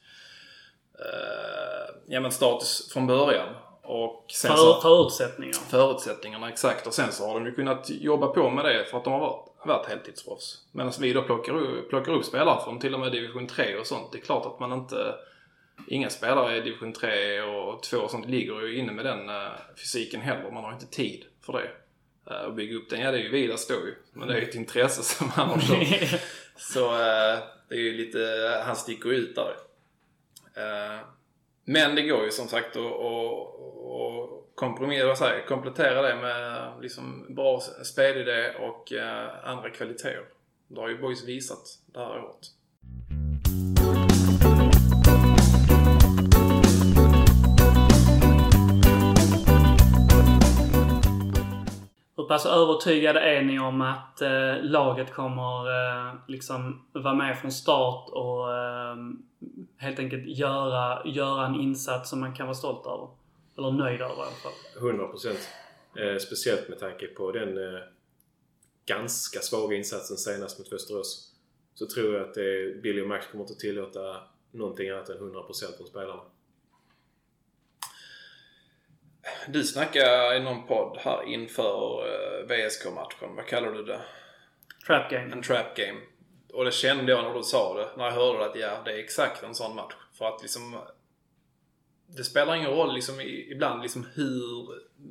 eh, ja, men status från början. Och sen för, förutsättningar. Förutsättningarna, exakt. Och sen så har de ju kunnat jobba på med det för att de har varit, varit heltidsproffs. Medan vi då plockar plockar upp spelare från till och med division 3 och sånt. Det är klart att man inte inga spelare i division 3 och 2 och sånt ligger ju inne med den uh, fysiken heller. Man har inte tid för det. Uh, att bygga upp den. Ja, det är ju Vidas då ju. Men det är ju ett intresse som han har kört. *laughs* Så uh, det är ju lite, han sticker ut där. Men det går ju som sagt att kompromissa, säger, komplettera det med liksom bra spelidé och eh, andra kvaliteter. Det har ju Boys visat det här året. Hur pass övertygade är ni om att eh, laget kommer eh, liksom vara med från start och eh, helt enkelt göra, göra en insats som man kan vara stolt över? Eller nöjd över i alla fall. 100 procent. Eh, speciellt med tanke på den eh, ganska svaga insatsen senast mot Västerås. Så tror jag att eh, Billy och Max kommer inte tillåta någonting annat än 100 procent från spelarna. Du snackade i någon podd här inför eh, VSK-matchen. Vad kallar du det? Trap game. En trap game. Och det kände jag när du sa det. När jag hörde att ja, det är exakt en sån match. För att liksom... Det spelar ingen roll liksom ibland liksom hur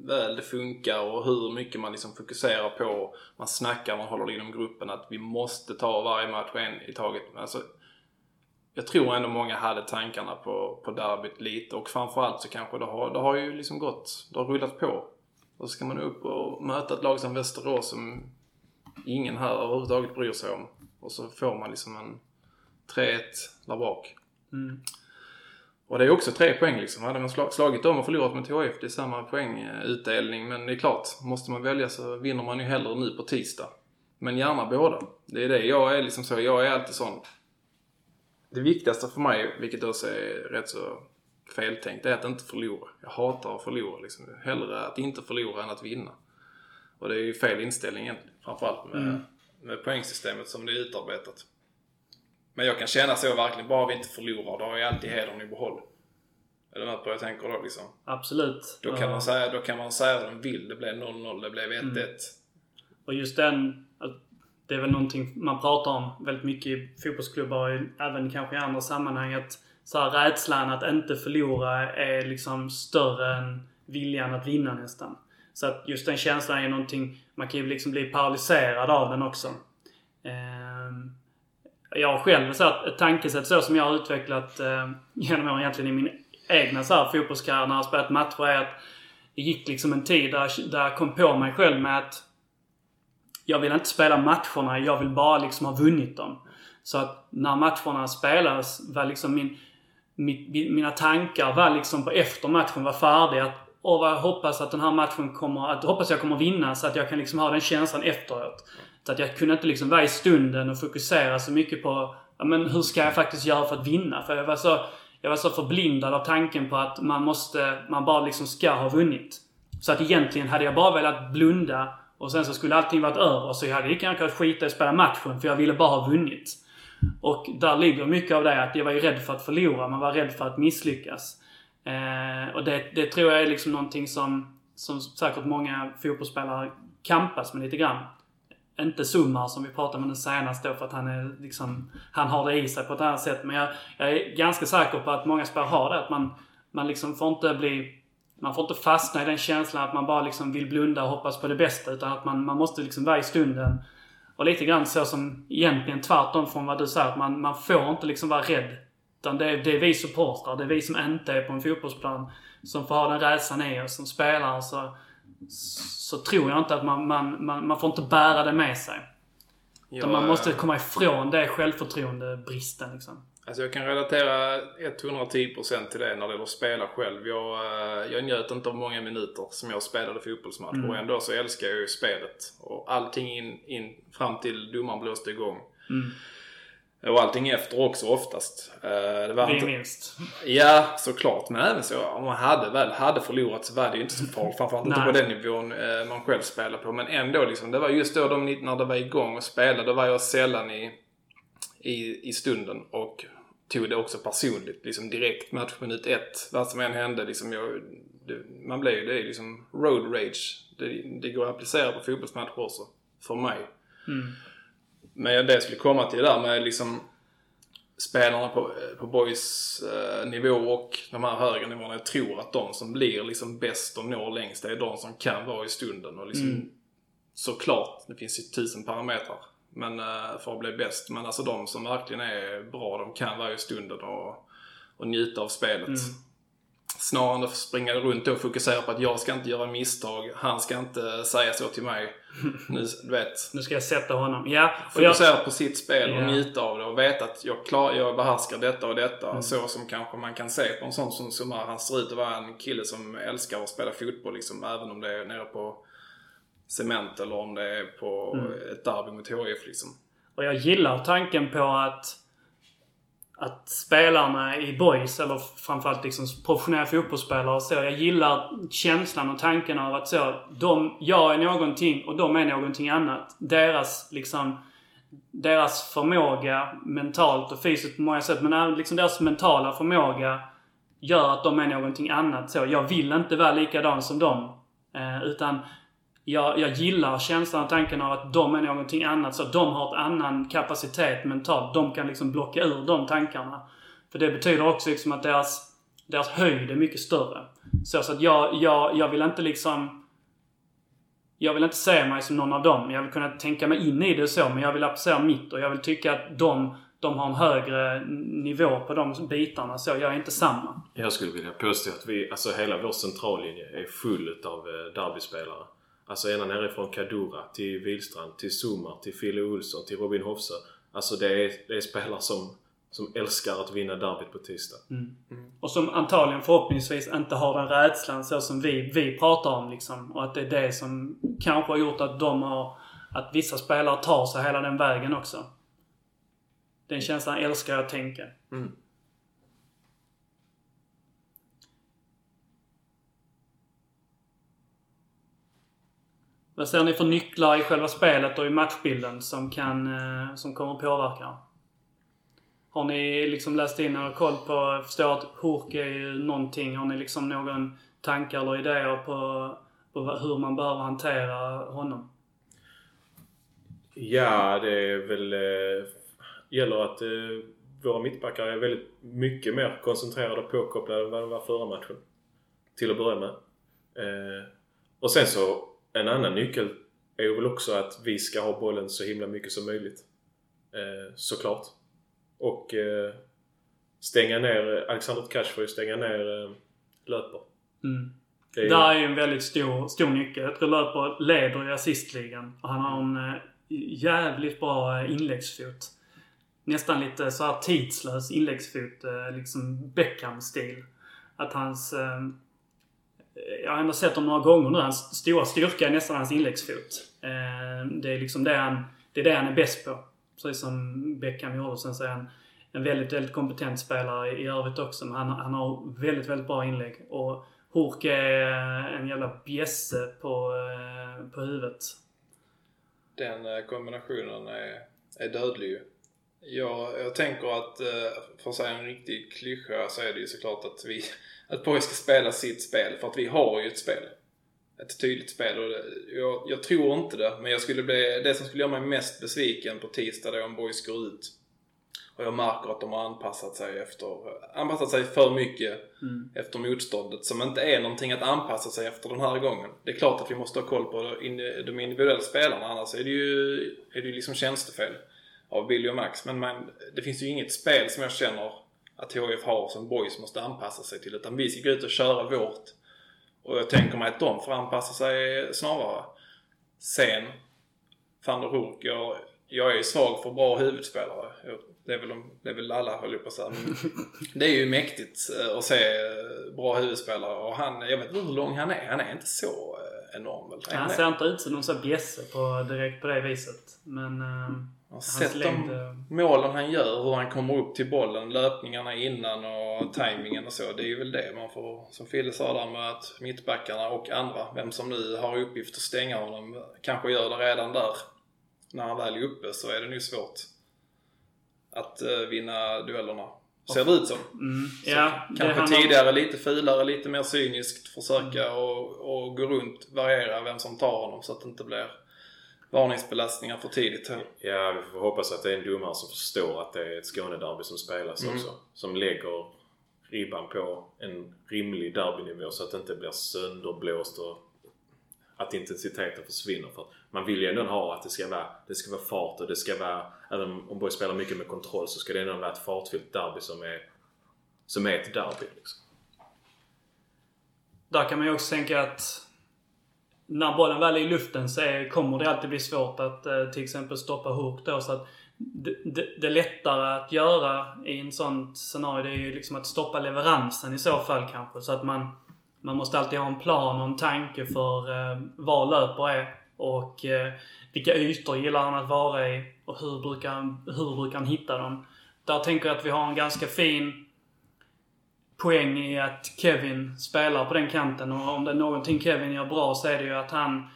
väl det funkar och hur mycket man liksom fokuserar på. Man snackar, man håller inom gruppen att vi måste ta varje match en i taget. Alltså, jag tror ändå många hade tankarna på, på derbyt lite och framförallt så kanske det har, det har ju liksom gått, det har rullat på. Och så ska man upp och möta ett lag som Västerås som ingen här överhuvudtaget bryr sig om. Och så får man liksom en 3-1 där bak. Mm. Och det är också tre poäng liksom. Hade man slag- slagit dem och förlorat med THF, det är samma poängutdelning. Men det är klart, måste man välja så vinner man ju hellre nu på tisdag. Men gärna båda. Det är det. Jag är liksom så, jag är alltid sån. Det viktigaste för mig, vilket också är rätt så feltänkt, är att inte förlora. Jag hatar att förlora liksom. Hellre att inte förlora än att vinna. Och det är ju fel inställning egentligen. Framförallt med, med poängsystemet som det är utarbetat. Men jag kan känna så verkligen, bara vi inte förlorar, då har jag alltid hedern i behåll. Är du med på vad jag tänker då liksom? Absolut. Då kan, man säga, då kan man säga vad de vill. Det blev 0-0, det blev 1-1. Och just den, det är väl någonting man pratar om väldigt mycket i fotbollsklubbar och även kanske i andra sammanhang. Att så här, rädslan att inte förlora är liksom större än viljan att vinna nästan. Så att just den känslan är någonting, man kan ju liksom bli paralyserad av den också. Jag har själv så här, ett tankesätt så som jag har utvecklat eh, genom åren egentligen i min egna så här, fotbollskarriär när jag har spelat matcher är att det gick liksom en tid där, jag- där jag kom på mig själv med att jag vill inte spela matcherna, jag vill bara liksom ha vunnit dem. Så att när matcherna spelades var liksom min, min mina tankar var liksom på efter matchen var färdig att Åh vad jag hoppas att den här matchen kommer, att hoppas jag kommer vinna så att jag kan liksom ha den känslan efteråt. Så att jag kunde inte liksom vara i stunden och fokusera så mycket på ja, men hur ska jag faktiskt göra för att vinna? För jag var så, jag var så förblindad av tanken på att man måste, man bara liksom ska ha vunnit. Så att egentligen hade jag bara velat blunda och sen så skulle allting varit över. Så jag hade lika gärna kunnat skita i att spela matchen för jag ville bara ha vunnit. Och där ligger mycket av det att jag var ju rädd för att förlora. Man var rädd för att misslyckas. Eh, och det, det tror jag är liksom någonting som, som säkert många fotbollsspelare kampas med lite grann. Inte Summar som vi pratade med den senaste då för att han är liksom, han har det i sig på ett annat sätt. Men jag, jag är ganska säker på att många spelare har det. Att man, man liksom får inte bli man får inte fastna i den känslan att man bara liksom vill blunda och hoppas på det bästa. Utan att man, man måste liksom vara i stunden. Och lite grann så som egentligen tvärtom från vad du säger. Att man, man får inte liksom vara rädd. Utan det, är- det är vi supportrar, det är vi som inte är på en fotbollsplan som får ha den rädslan i oss. Som spelare så, så tror jag inte att man, man, man, man får inte bära det med sig. Utan man måste komma ifrån det självförtroendebristen liksom. Alltså jag kan relatera 110% till det när det gäller att spela själv. Jag, eh, jag njöt inte av många minuter som jag spelade fotbollsmatch Mm. och ändå så älskar jag ju spelet. Och allting in, in fram till domaren blåste igång. Mm. Och allting efter också oftast. Eh, Det var inte, minst. ja, såklart. Men även så, om man hade väl hade förlorat så var det ju inte så farligt. Framförallt inte på den nivån eh, man själv spelar på. Men ändå liksom, det var just då de, när det var igång och spelade, då var jag sällan i, i, i stunden. Och tog det också personligt. Liksom direkt matchminut ett. Vad som än hände liksom. Jag, det, man blev ju, det är liksom road rage. Det, det går att applicera på fotbollsmatcher också. För mig. Mm. Men det jag skulle komma till det där med liksom spelarna på, på boys eh, nivå och de här högre nivåerna. Jag tror att de som blir liksom bäst och når längst, det är de som kan vara i stunden. Och liksom, Mm. Såklart, det finns ju tusen parametrar men, eh, för att bli bäst. Men alltså de som verkligen är bra, de kan vara i stunden och, och njuta av spelet. Mm. snarare än att springa runt och fokusera på att jag ska inte göra misstag, han ska inte säga så till mig. *laughs* Nu, du vet. Nu ska jag sätta honom. Ja, och jag, Fokusera på sitt spel och Ja. njuta av det och veta att jag, klar, jag behärskar detta och detta. Mm. Så som kanske man kan se på en sån som Sumar. Han ser ut att vara en kille som älskar att spela fotboll liksom. Även om det är nere på cement eller om det är på Mm. ett derby mot HIF liksom. och jag gillar tanken på att att spelarna i boys, eller framförallt liksom professionella fotbollsspelare och så. Jag gillar känslan och tanken av att så, de, jag är någonting och de är någonting annat. Deras liksom deras förmåga mentalt och fysiskt på många sätt, men även liksom deras mentala förmåga gör att de är någonting annat. Så jag vill inte vara likadan som dem. Eh, utan jag, jag gillar känslan och tanken av att de är någonting annat. Så att de har ett annan kapacitet mentalt. De kan liksom blocka ur de tankarna. För det betyder också liksom att deras, deras höjd är mycket större. Så, så att jag, jag, jag vill inte liksom... Jag vill inte se mig som någon av dem. Jag vill kunna tänka mig in i det så, men jag vill applicera mitt. Och jag vill tycka att de, de har en högre nivå på de bitarna. Så jag är inte samma. Jag skulle vilja påstå att vi, alltså hela vår centrallinje är full utav eh, derbyspelare. Alltså ända nerifrån Kadura till Wihlstrand, till Zumar, till Fille Olsson, till Robin Hofse. Alltså det är, det är spelare som, som älskar att vinna derbyt på tisdag. Och som antagligen förhoppningsvis inte har den rädslan så som vi, vi pratar om liksom. Och att det är det som kanske har gjort att de har... Att vissa spelare tar sig hela den vägen också. Den känslan älskar jag att tänka. Vad ser ni för nycklar i själva spelet och i matchbilden som kan... Eh, som kommer att påverka? Har ni liksom läst in och koll på, förstår att Hurk är ju någonting. Har ni liksom någon tankar eller idéer på, på hur man behöver hantera honom? Ja, det är väl... Eh, gäller att eh, våra mittbackar är väldigt mycket mer koncentrerade och påkopplade än vad de var förra matchen. Till att börja med. Eh, och sen så, en annan nyckel är ju väl också att vi ska ha bollen så himla mycket som möjligt. Eh, såklart. Och eh, stänga ner, Alexander Tkach får ju stänga ner eh, löper. Mm. Det är Där är ju en väldigt stor, stor nyckel. Jag tror Löper leder i assistligan. Och han har en eh, jävligt bra eh, inläggsfot. Nästan lite så här tidslös inläggsfot. eh, Liksom Beckham-stil. Att hans... Jag har ändå sett honom några gånger nu. Hans stora styrka är nästan hans inläggsfot. Eh, det är liksom det han, det är, det han är bäst på. Precis som Beckham gjorde. Sen så är han en väldigt, väldigt kompetent spelare i övrigt också. Men han, han har väldigt, väldigt bra inlägg. Och Hurk är en jävla bjässe på, eh, på huvudet. Den eh, kombinationen är, är dödlig ju. Jag, jag tänker att, för att säga en riktig klyscha, så är det ju såklart att vi, att Borg ska spela sitt spel. För att vi har ju ett spel. Ett tydligt spel. Och jag, jag tror inte det, men jag skulle bli, det som skulle göra mig mest besviken på tisdag det är om Boys går ut. Och jag märker att de har anpassat sig efter, anpassat sig för mycket efter motståndet som inte är någonting att anpassa sig efter den här gången. Det är klart att vi måste ha koll på de individuella spelarna annars är det ju, är det ju liksom tjänstefel av Billy och Max. Men man, det finns ju inget spel som jag känner att HIF har som boys måste anpassa sig till utan vi ska gå ut och köra vårt. Och jag tänker mig att de får anpassa sig snarare. Sen, van der Hoek, jag, jag är svag för bra huvudspelare. Jag, det, är väl, de- det är väl alla höll jag på att säga. Det är ju mäktigt eh, att se eh, bra huvudspelare och han, jag vet inte hur lång han är. Han är inte så eh, enorm väl? Han ser inte ut som någon sån bjässe på, direkt på det viset. Men... eh, Jag har sett längd, de eh, målen han gör, hur han kommer upp till bollen, löpningarna innan och tajmingen och så. Det är ju väl det man får, som Fille sa där med att mittbackarna och andra, vem som nu har uppgift att stänga honom, kanske gör det redan där. När han väl är uppe så är det nog svårt att eh, vinna duellerna. Ser det ut som. Mm, ja, kanske handlar- tidigare lite fulare, lite mer cyniskt försöka och, och gå runt, variera vem som tar honom så att det inte blir varningsbelastningar för tidigt. Ja, vi får hoppas att det är en domare som förstår att det är ett Skånederby som spelas Mm. också. Som lägger ribban på en rimlig derbynivå så att det inte blir sönderblåst och att intensiteten försvinner. För man vill ju ändå ha att det ska vara, det ska vara fart och det ska vara, även om Borg spelar mycket med kontroll så ska det ändå vara ett fartfyllt derby som är, som är ett derby. Liksom. där kan man ju också tänka att när bollen väl är i luften så är, kommer det alltid bli svårt att eh, till exempel stoppa Hook då. Så att det, det, det lättare att göra i en sån scenario det är ju liksom att stoppa leveransen i så fall kanske. Så att man, man måste alltid ha en plan och en tanke för eh, var löper är och eh, vilka ytor gillar han att vara i och hur brukar han, hur brukar han hitta dem. Där tänker jag att vi har en ganska fin poäng i att Kevin spelar på den kanten. Och om det är någonting Kevin gör bra så är det ju att han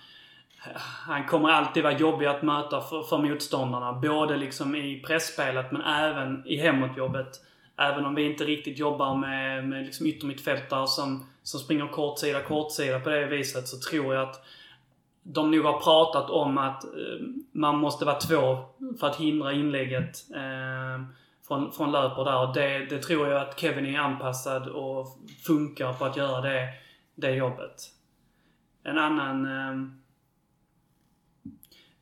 han kommer alltid vara jobbig att möta för, för motståndarna. Både liksom i pressspelet men även i hemåtjobbet. Även om vi inte riktigt jobbar med, med liksom yttermittfältare som, som springer kortsida, kortsida på det viset så tror jag att de nog har pratat om att eh, man måste vara två för att hindra inlägget eh, från, från löper där. Och det, det tror jag att Kevin är anpassad och funkar på att göra det, det jobbet. En annan ehm,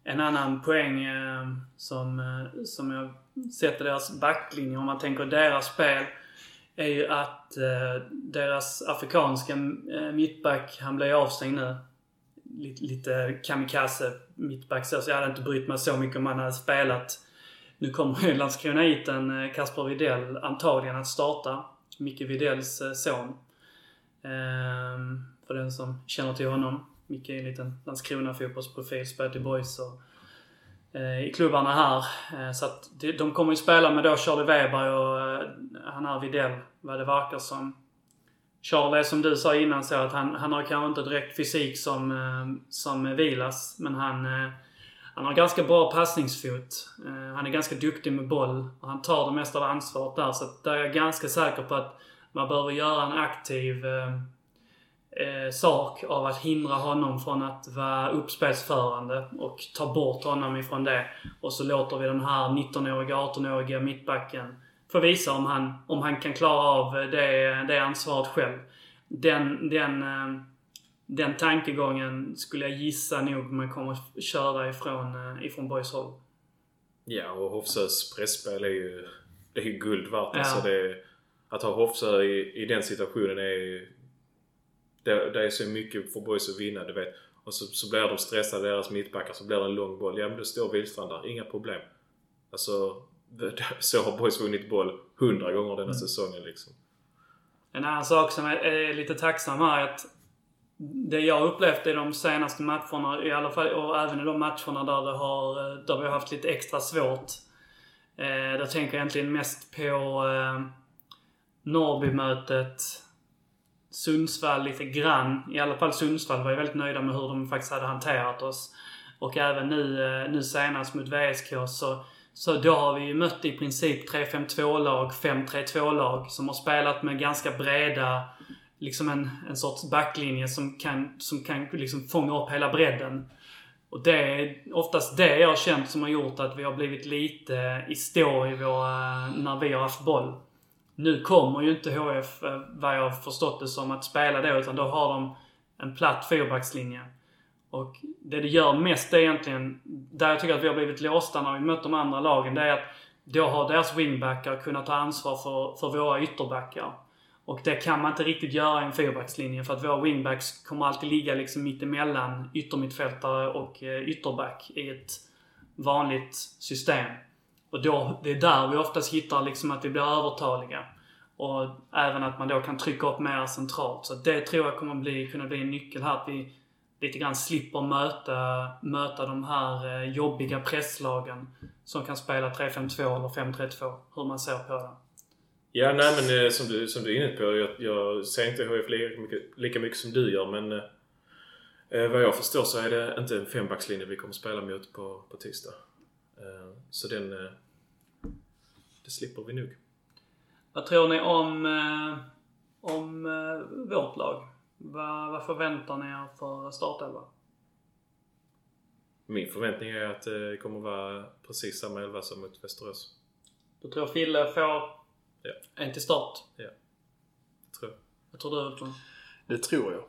en annan poäng ehm, som, eh, som jag sätter deras backlinje, om man tänker deras spel, är ju att eh, deras afrikanska eh, mittback, han blev avstängd nu. Lite, lite kamikaze mittback så jag hade inte brytt mig så mycket om han hade spelat. Nu kommer ju Landskronaiten eh, Kasper Videll antagligen att starta. Micke Vidells eh, son. Ehm, för den som känner till honom. Micke är en liten Landskrona fotbollsprofil, spelat i Boys och eh, i klubbarna här. Så att de, kommer ju spela med då Charlie Weber och han är Videll, vad det verkar som. Charlie är som du sa innan så att han, han har kanske inte direkt fysik som, som Vilas, men han, eh, han har ganska bra passningsfot. Eh, han är ganska duktig med boll och han tar det mesta av ansvaret där. Så att där är jag ganska säker på att man behöver göra en aktiv eh, eh sak av att hindra honom från att vara uppspelsförande och ta bort honom ifrån det. Och så låter vi den här 19-åriga, 18-åriga mittbacken få visa om han, om han kan klara av det, det ansvaret själv. Den, den, eh, den tankegången skulle jag gissa nog man kommer att köra ifrån, eh, ifrån Boys håll. Ja, och Hofsös pressspel är ju, det är ju guld värt. Ja. Alltså det, att ha Hofsö i, i den situationen är ju... Det, det är så mycket för boys att vinna, du vet. Och så, så blir de stressade, deras mittbackar, så blir det en lång boll. Ja men då står Wihlstrand där, inga problem. Alltså, det, så har boys vunnit boll hundra gånger denna säsongen liksom. En annan sak som är, är lite tacksam här är att det jag upplevt i de senaste matcherna, i alla fall, och även i de matcherna där, det har, där vi har haft lite extra svårt. Eh, då tänker jag egentligen mest på eh, Norrby-mötet. Sundsvall lite grann. I alla fall Sundsvall var ju väldigt nöjda med hur de faktiskt hade hanterat oss. Och även nu, eh, nu senast mot VSK så, så då har vi ju mött i princip 3-5-2-lag, 5-3-2-lag som har spelat med ganska breda, liksom en, en sorts backlinje som kan, som kan liksom fånga upp hela bredden. Och det är oftast det jag har känt som har gjort att vi har blivit lite i stå i våra, när vi har haft boll. Nu kommer ju inte HF, eh, vad jag har förstått det som, att spela då, utan då har de en platt fyrbackslinje. Och det det gör mest är egentligen, där jag tycker att vi har blivit låsta när vi mött de andra lagen, det är att då har deras wingbackar kunnat ta ansvar för, för våra ytterbackar. Och det kan man inte riktigt göra i en fyrbackslinje för att våra wingbacks kommer alltid ligga liksom mittemellan yttermittfältare och eh, ytterback i ett vanligt system. Och då, det är där vi oftast hittar liksom att vi blir övertaliga. Och även att man då kan trycka upp mer centralt. Så det tror jag kommer bli, kunna bli en nyckel här. Att vi lite grann slipper möta, möta de här eh, jobbiga presslagen som kan spela 3-5-2 eller 5-3-2. Hur man ser på det. Ja, nej men eh, som du, som du är inne på. Jag, jag ser inte HF lika mycket, lika mycket som du gör men eh, eh, vad jag förstår så är det inte en fembackslinje vi kommer spela mot på, på tisdag. Eh, så den... Eh, det slipper vi nog. Vad tror ni om, eh, om vårt lag? Vad, vad förväntar ni er för startelva? Min förväntning är att det kommer vara precis samma elva som mot Västerås. Då tror Fille får Ja. en till start. Tror jag. Vad tror du Ultron? Det tror jag.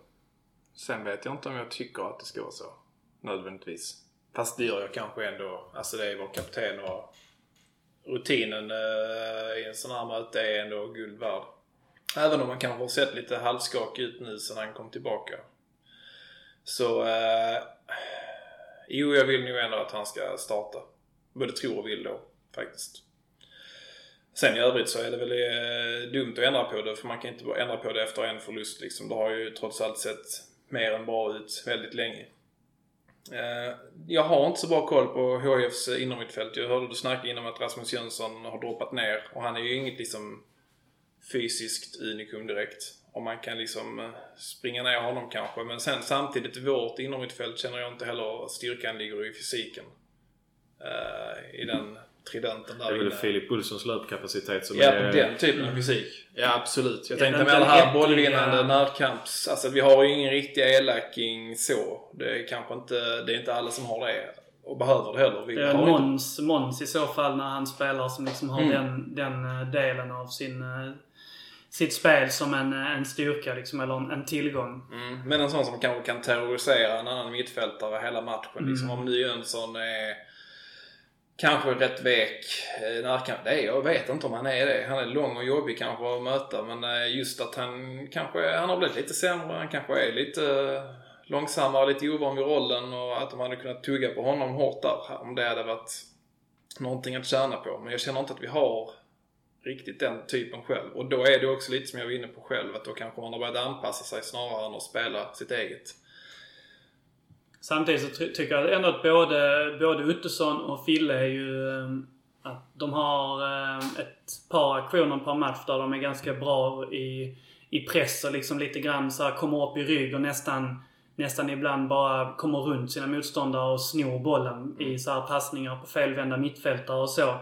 Sen vet jag inte om jag tycker att det ska vara så. Nödvändigtvis. Fast det gör jag kanske ändå. Alltså det är vår kapten och rutinen eh, i en sån här möte är ändå guld värd. Även om man kanske har sett lite halvskakig ut nu sedan han kom tillbaka. Så... Eh, jo, jag vill nog ändå att han ska starta. Både tror och vill då, faktiskt. Sen i övrigt så är det väl eh, dumt att ändra på det för man kan inte bara ändra på det efter en förlust liksom. Det har ju trots allt sett mer än bra ut väldigt länge. Eh, jag har inte så bra koll på HIFs innermittfält. Jag hörde du snacka innan att Rasmus Jönsson har droppat ner och han är ju inget liksom fysiskt unikum direkt. Och man kan liksom eh, springa ner honom kanske. Men sen samtidigt, vårt innermittfält känner jag inte heller att styrkan ligger i fysiken. Eh, I den tridenten där Det är väl inne. Filip Olssons löpkapacitet som Ja, är... den typen av fysik. Ja, absolut. Jag Ja, tänkte med den här bollvinnande närkamps... Alltså vi har ju ingen riktig elaking så. Det är kanske inte... Det är inte alla som har det. Och behöver det heller. Vi Det är har inte... Måns, Måns i så fall när han spelar som liksom har Mm. den, den eh, delen av sin, eh, sitt spel som en, eh, en styrka liksom, eller en, en tillgång. Mm. Men en sån som kanske kan terrorisera en annan mittfältare hela matchen. Liksom, Mm. om nu Jönsson är kanske rätt vek närkamp. Det är, jag vet inte om han är det. Han är lång och jobbig kanske att möta. Men eh, just att han kanske han har blivit lite sämre. Han kanske är lite eh, långsammare, lite ovan vid rollen. Och att de hade kunnat tugga på honom hårt där. Om det hade varit någonting att tjäna på. Men jag känner inte att vi har riktigt den typen själv. Och då är det också lite som jag var inne på själv. Att då kanske man har börjat anpassa sig snarare än att spela sitt eget. Samtidigt så ty- tycker jag ändå att både, både Ottosson och Fille är ju... Ehm, att de har ehm, ett par aktioner per match där de är ganska bra i, i press och liksom lite grann så här kommer upp i rygg och nästan, nästan ibland bara kommer runt sina motståndare och snor bollen i så här passningar på felvända mittfältare och så.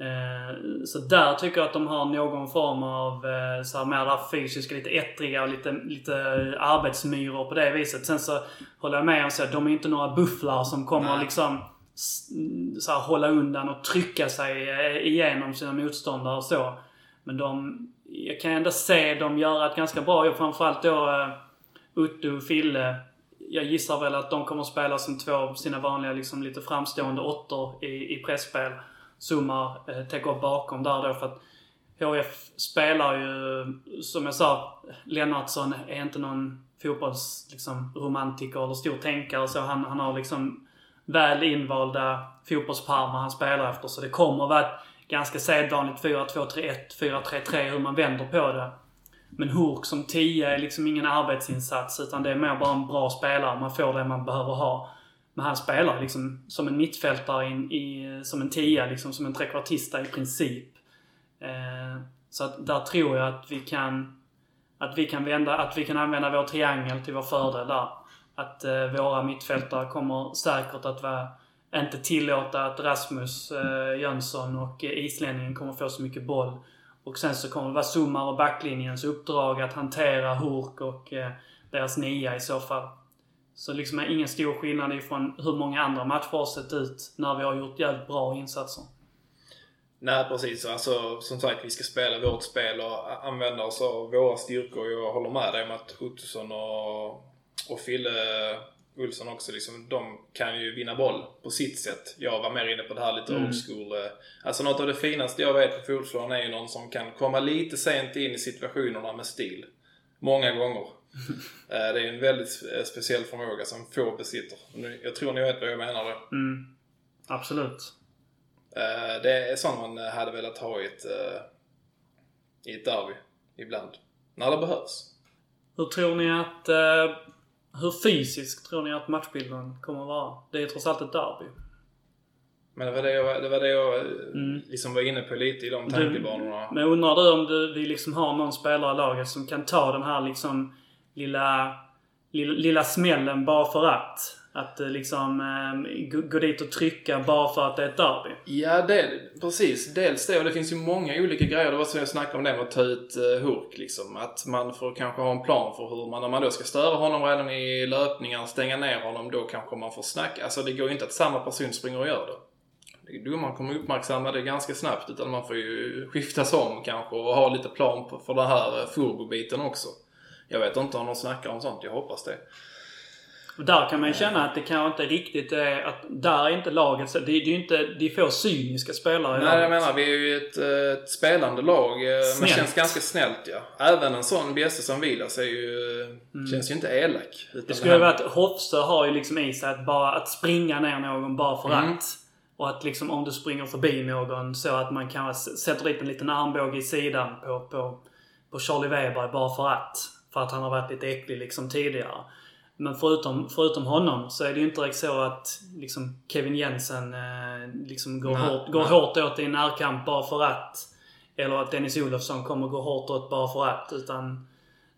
Eh, Så där tycker jag att de har någon form av eh, så här mer fysiska, lite ettriga och lite, lite arbetsmyror på det viset. Sen så håller jag med om att de är inte några bufflar som kommer Nej. liksom så här, hålla undan och trycka sig eh, igenom sina motståndare och så. Men de, jag kan ändå se dem göra ett ganska bra jobb. Framförallt då Otto och Fille. Jag gissar väl att de kommer att spela som två av sina vanliga liksom, lite framstående åttor i, i pressspel. Summar eh, täcker upp bakom där då för att HF spelar ju, som jag sa, Lennartsson är inte någon fotbollsromantiker liksom, romantiker eller stor tänkare så. Han, han har liksom väl invalda fotbollsparmar han spelar efter. Så det kommer vara ett ganska sedvanligt 4-2-3-1, 4-3-3 hur man vänder på det. Men Hurk som 10 är liksom ingen arbetsinsats utan det är mer bara en bra spelare. Man får det man behöver ha. Men han spelar liksom som en mittfältare in, i, som en tia, liksom som en trekvartista i princip. Eh, så att där tror jag att vi kan att vi kan vända, att vi kan använda vår triangel till vår fördel där. Att eh, våra mittfältare kommer säkert att vara, inte tillåta att Rasmus eh, Jönsson och eh, islänningen kommer få så mycket boll. Och sen så kommer det vara Summar och backlinjens uppdrag att hantera Hurk och eh, deras nia i så fall. Så liksom är ingen stor skillnad ifrån hur många andra matcher har sett ut när vi har gjort jävligt bra insatser. Nej precis. Alltså, som sagt, vi ska spela vårt spel och använda oss av våra styrkor. Jag håller med dig om att Ottosson och, och Fille Olsson också, liksom, de kan ju vinna boll på sitt sätt. Jag var mer inne på det här lite Mm. old school. eh, Alltså något av det finaste jag vet på fotbollsplan är ju någon som kan komma lite sent in i situationerna med stil. Många gånger. *laughs* Eh, Det är en väldigt eh, speciell förmåga som få besitter. Jag tror ni vet vad jag menar då. Mm. Absolut. Eh, Det är sånt man hade velat ha i ett, i ett derby ibland. När det behövs. Hur tror ni att... Hur fysisk tror ni att matchbilden kommer att vara? Det är trots allt ett derby. Men det var det jag, det var det jag Mm. liksom var inne på lite i de tankebanorna. Men undrar du om du, vi liksom har någon spelare i laget som kan ta den här liksom lilla, lilla, lilla smällen bara för att? Att eh, liksom eh, gå, dit och trycka bara för att det är ett derby. Ja, det, precis. Dels det och det finns ju många olika grejer. Det var som jag snackade om det med att ta ut uh, eh, Hurk liksom. Att man får kanske ha en plan för hur man, om man då ska störa honom redan i löpningar, stänga ner honom, då kanske man får snacka. Alltså det går ju inte att samma person springer och gör det. Domaren kommer uppmärksamma det ganska snabbt utan man får ju skiftas om kanske och ha lite plan på, för den här eh, uh, furbo också. Jag vet inte om de snackar om sånt, jag hoppas det. Och där kan man ju känna att det kanske inte riktigt är att där är inte laget så- det, det är ju inte, det är få cyniska spelare i Nej, jag menar vi är ju ett, eh, ett spelande lag. eh, Men Snällt. känns ganska snällt ja. Även en sån bjässe som Vilas är ju, eh, känns ju inte elak. Mm. Det skulle ju här- vara att Hofstö har ju liksom i sig att bara att springa ner någon bara för Mm. att. Och att liksom om du springer förbi någon så att man kan s- sätter dit en liten armbåge i sidan på, på, på Charlie Weber bara för att. För att han har varit lite äcklig liksom tidigare. Men förutom, förutom honom så är det ju inte direkt så att liksom Kevin Jensen eh, liksom går, Nej, hårt, går nej. hårt åt i en närkamp bara för att. Eller att Dennis Olofsson kommer gå hårt åt bara för att. Utan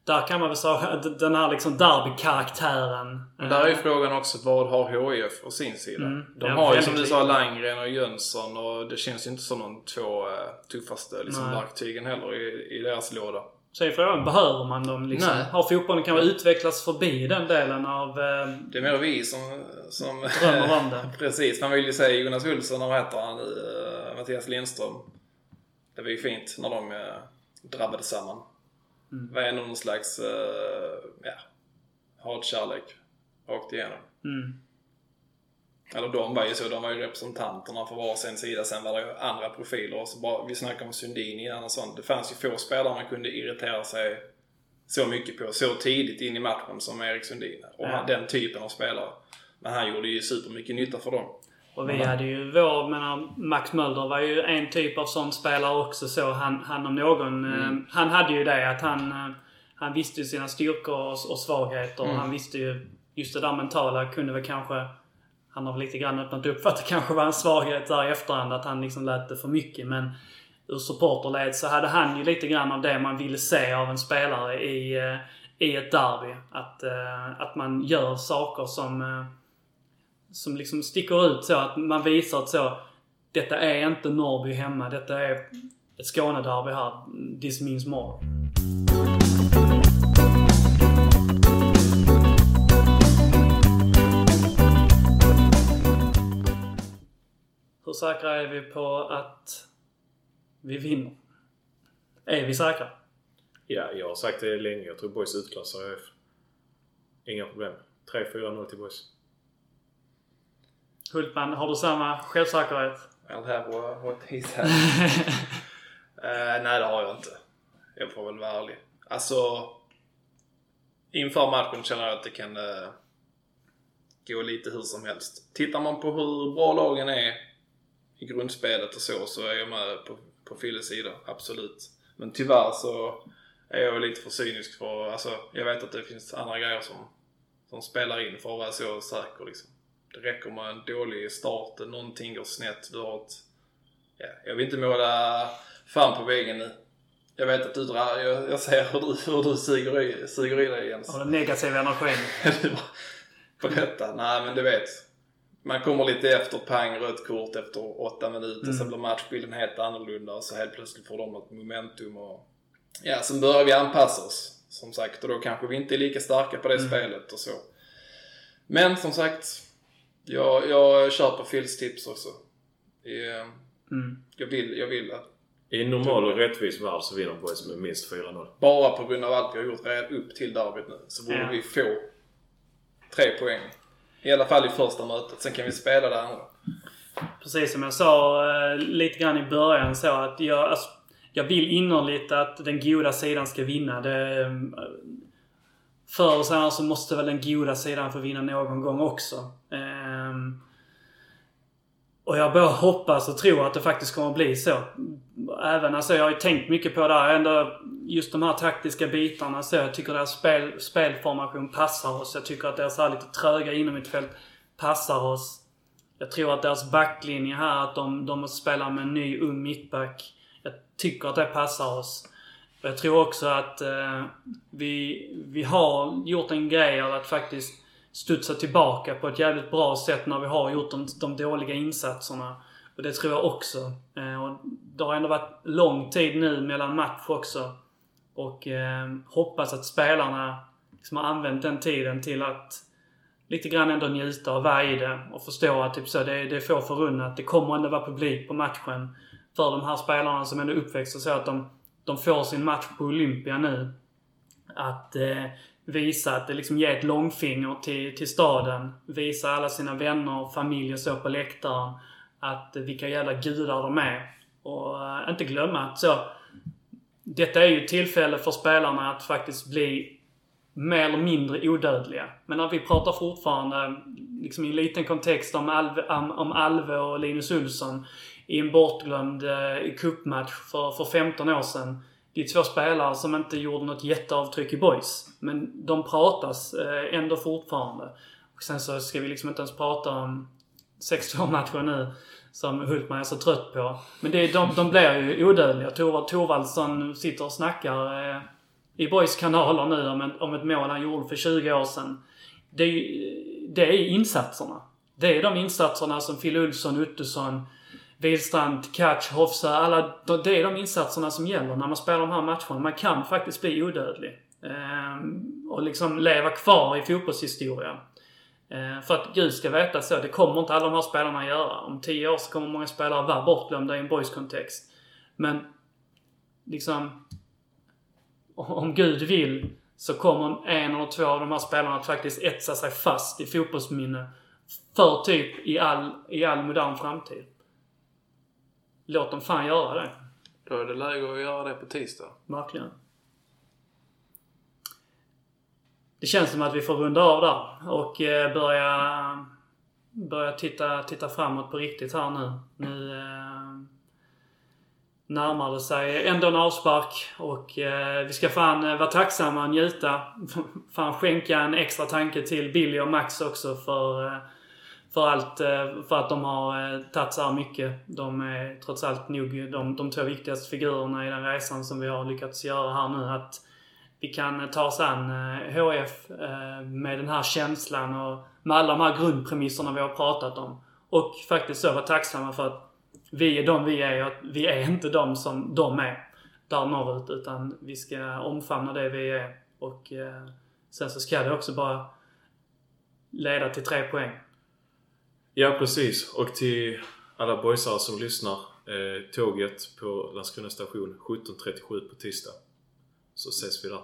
där kan man väl säga att den här liksom derby-karaktären. Men där är ju frågan också, vad har HIF å sin sida? Mm, De har ju som du sa Langgren och Jönsson och det känns ju inte som de två eh, tuffaste liksom, verktygen heller i, i deras låda. Så är frågan, behöver man dem liksom? Nej. Har fotbollen kanske utvecklats förbi den delen av... Eh, Det är mer vi som... som Drömmer om *laughs* det. Precis, man vill ju säga Jonas Olsson och vad heter han nu? eh, Mattias Lindström. Det var ju fint när de eh, drabbade samman. Mm. Det var ändå någon slags eh, ja, hatkärlek rakt igenom. mm, Eller de var ju så, de var ju representanterna för var sin sida. Sen var det ju andra profiler. Och så bara, vi snackade om Sundin innan och sånt. Det fanns ju få spelare man kunde irritera sig så mycket på så tidigt in i matchen som Erik Sundin. Och Ja. den typen av spelare. Men han gjorde ju supermycket nytta för dem. och vi hade ju vår, menar, Max Mölder var ju en typ av sån spelare också så. Han, han om någon, eh, han hade ju det att han, eh, han visste ju sina styrkor och, och svagheter. Och han visste ju, just det där mentala kunde väl kanske han har väl lite grann öppnat upp för att det kanske var en svaghet där i efterhand. Att han liksom lät det för mycket. Men ur supporterled så hade han ju lite grann av det man ville se av en spelare i, eh, i ett derby. Att, eh, att man gör saker som, eh, som liksom sticker ut så. Att man visar att så, detta är inte Norrby hemma. Detta är ett Skånederby här. This means more. Säkra är vi på att vi vinner? Är vi säkra? Ja, jag har sagt det länge. Jag tror Boys utklassar ÖF. Inga problem. 3-4-0 till Boys. Hultman, har du samma självsäkerhet? I'll have what, he said. Eh, nej, det har jag inte. Jag får väl vara ärlig. Alltså, inför matchen känner jag att det kan eh, gå lite hur som helst. Tittar man på hur bra lagen är i grundspelet och så, så är jag med på, på Filles sida. Absolut. Men tyvärr så är jag lite för cynisk för, alltså, jag vet att det finns andra grejer som, som spelar in för att vara så säker liksom. Det räcker med en dålig start, någonting går snett, du har ett... Ja, jag vill inte måla fan på väggen nu. Jag vet att du drar, jag, jag ser hur du, hur du suger i, suger i dig Jens. Har den negativa energin? *laughs* Berätta. Nej men du vet. Man kommer lite efter, pang, rött kort efter åtta minuter. Mm. Sen blir matchbilden helt annorlunda och så helt plötsligt får de ett momentum och... Ja, sen börjar vi anpassa oss. Som sagt, och då kanske vi inte är lika starka på det Mm. spelet och så. Men som sagt, jag, jag kör på Phils tips också. Mm. jag, vill, jag vill att I en normal och rättvis värld så vinner Boys med minst 4-0. bara på grund av allt vi har gjort redan upp till derbyt nu så borde Ja. vi få tre poäng. I alla fall i första mötet. Sen kan vi spela det andra. Precis som jag sa eh, lite grann i början så att jag, alltså, jag vill innerligt att den goda sidan ska vinna. Det, eh, förr och senare så måste väl den goda sidan få vinna någon gång också. Eh, och jag bara hoppas och tror att det faktiskt kommer att bli så. Även, alltså jag har ju tänkt mycket på det här. Ändå just de här taktiska bitarna så. Jag tycker deras spel, spelformation passar oss. Jag tycker att deras här lite tröga inom mitt fält passar oss. Jag tror att deras backlinje här, att de, de spelar med en ny ung mittback. Jag tycker att det passar oss. Och jag tror också att eh, vi, vi har gjort en grej av att faktiskt studsa tillbaka på ett jävligt bra sätt när vi har gjort de, de dåliga insatserna. Och det tror jag också. Eh, och det har ändå varit lång tid nu mellan match också. Och eh, hoppas att spelarna liksom har använt den tiden till att lite grann ändå njuta och vara i det och förstå att typ så, det, det är få förunnat. Det kommer ändå vara publik på matchen för de här spelarna som ändå är uppväxta så att de, de får sin match på Olympia nu. Att eh, visa att det liksom ger ett långfinger till, till staden. Visa alla sina vänner och familj och så på läktaren att vilka jävla gudar de är. Och uh, inte glömma att så... Detta är ju ett tillfälle för spelarna att faktiskt bli mer eller mindre odödliga. Men när vi pratar fortfarande, liksom i en liten kontext om Alve, om, om Alve och Linus Olsson i en bortglömd eh, cupmatch för, för 15 år sedan. Det är två spelare som inte gjorde något jätteavtryck i boys. Men de pratas eh, ändå fortfarande. Och sen så ska vi liksom inte ens prata om 6-2-matchen nu som Hultman är så trött på. Men det, de, de blir ju odödliga. Torvald Thorvaldsson sitter och snackar eh, i Boys kanaler nu om, en, om ett mål han gjorde för 20 år sedan. Det är, eh, det är insatserna. Det är de insatserna som Phil Olsson, Ottosson, Wihlstrand, Catch, Hofsa. Alla, det är de insatserna som gäller när man spelar de här matcherna. Man kan faktiskt bli odödlig. Ehm, och liksom leva kvar i fotbollshistorien. Eh, för att Gud ska veta så, det kommer inte alla de här spelarna göra. Om tio år så kommer många spelare vara bortglömda i en boys-kontext. Men liksom om Gud vill så kommer en eller två av de här spelarna att faktiskt etsa sig fast i fotbollsminne för typ i all, i all modern framtid. Låt dem fan göra det. Då är det läge att göra det på tisdag. Verkligen. Det känns som att vi får runda av där och eh, börja, börja titta, titta framåt på riktigt här nu. Nu eh, närmar det sig ändå en avspark och eh, vi ska fan eh, vara tacksamma och njuta. *laughs* fan skänka en extra tanke till Billy och Max också för, eh, för allt, eh, för att de har eh, tagit så här mycket. De är trots allt nog eh, de, de två viktigaste figurerna i den resan som vi har lyckats göra här nu. Att vi kan ta oss an HF med den här känslan och med alla de här grundpremisserna vi har pratat om. Och faktiskt så vara tacksamma för att vi är de vi är och vi är inte de som de är där norrut. Utan vi ska omfamna det vi är. Och sen så ska det också bara leda till tre poäng. Ja, precis. Och till alla boysare som lyssnar. Eh, tåget på Landskrona station 17.37 på tisdag. Så ses vi där.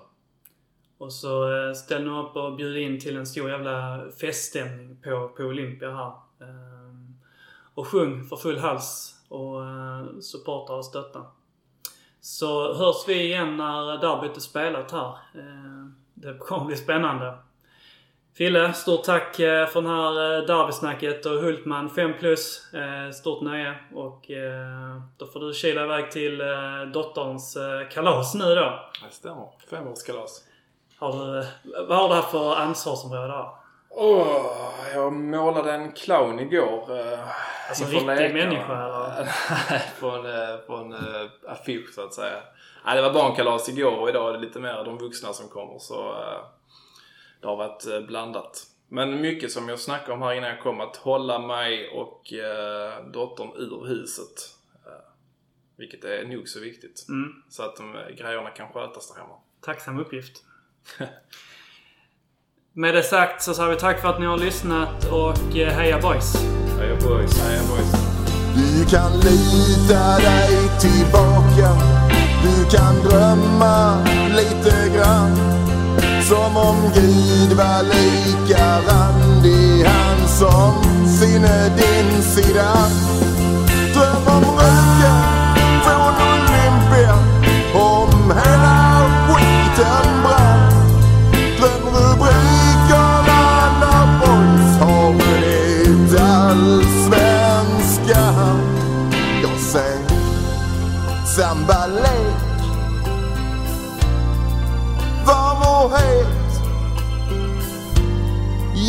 Och så eh, ställ nu upp och bjud in till en stor jävla feststämning på, på Olympia här. Eh, och sjung för full hals och eh, supporta och stötta. Så hörs vi igen när derbyt är spelat här. Eh, det kommer bli spännande. Fille, stort tack eh, för det här derbysnacket och Hultman 5 plus. Stort nöje. Och då får du kila iväg till dotterns kalas nu då. Det stämmer. Femårskalas. Har du, vad har du haft för ansvarsområde här? Oh, jag målade en clown igår. Eh, alltså en riktig människa eller? *laughs* eh, en uh, affisch så att säga. Nej, det var barnkalas igår och idag är det lite mer de vuxna som kommer så det har varit uh, blandat. Men mycket som jag snackade om här innan jag kom, att hålla mig och uh, dottern ur huset. vilket är nog så viktigt. Mm. Så att de grejerna kan skötas där hemma. Tacksam uppgift. *laughs* Med det sagt så säger vi tack för att ni har lyssnat och eh, heja boys! Heja boys! Heja boys! Du kan lita dig tillbaka Du kan drömma lite grann som om Gud var lika randig. Han som sinne din sida. Dröm om röken från Olympia Om hela skiten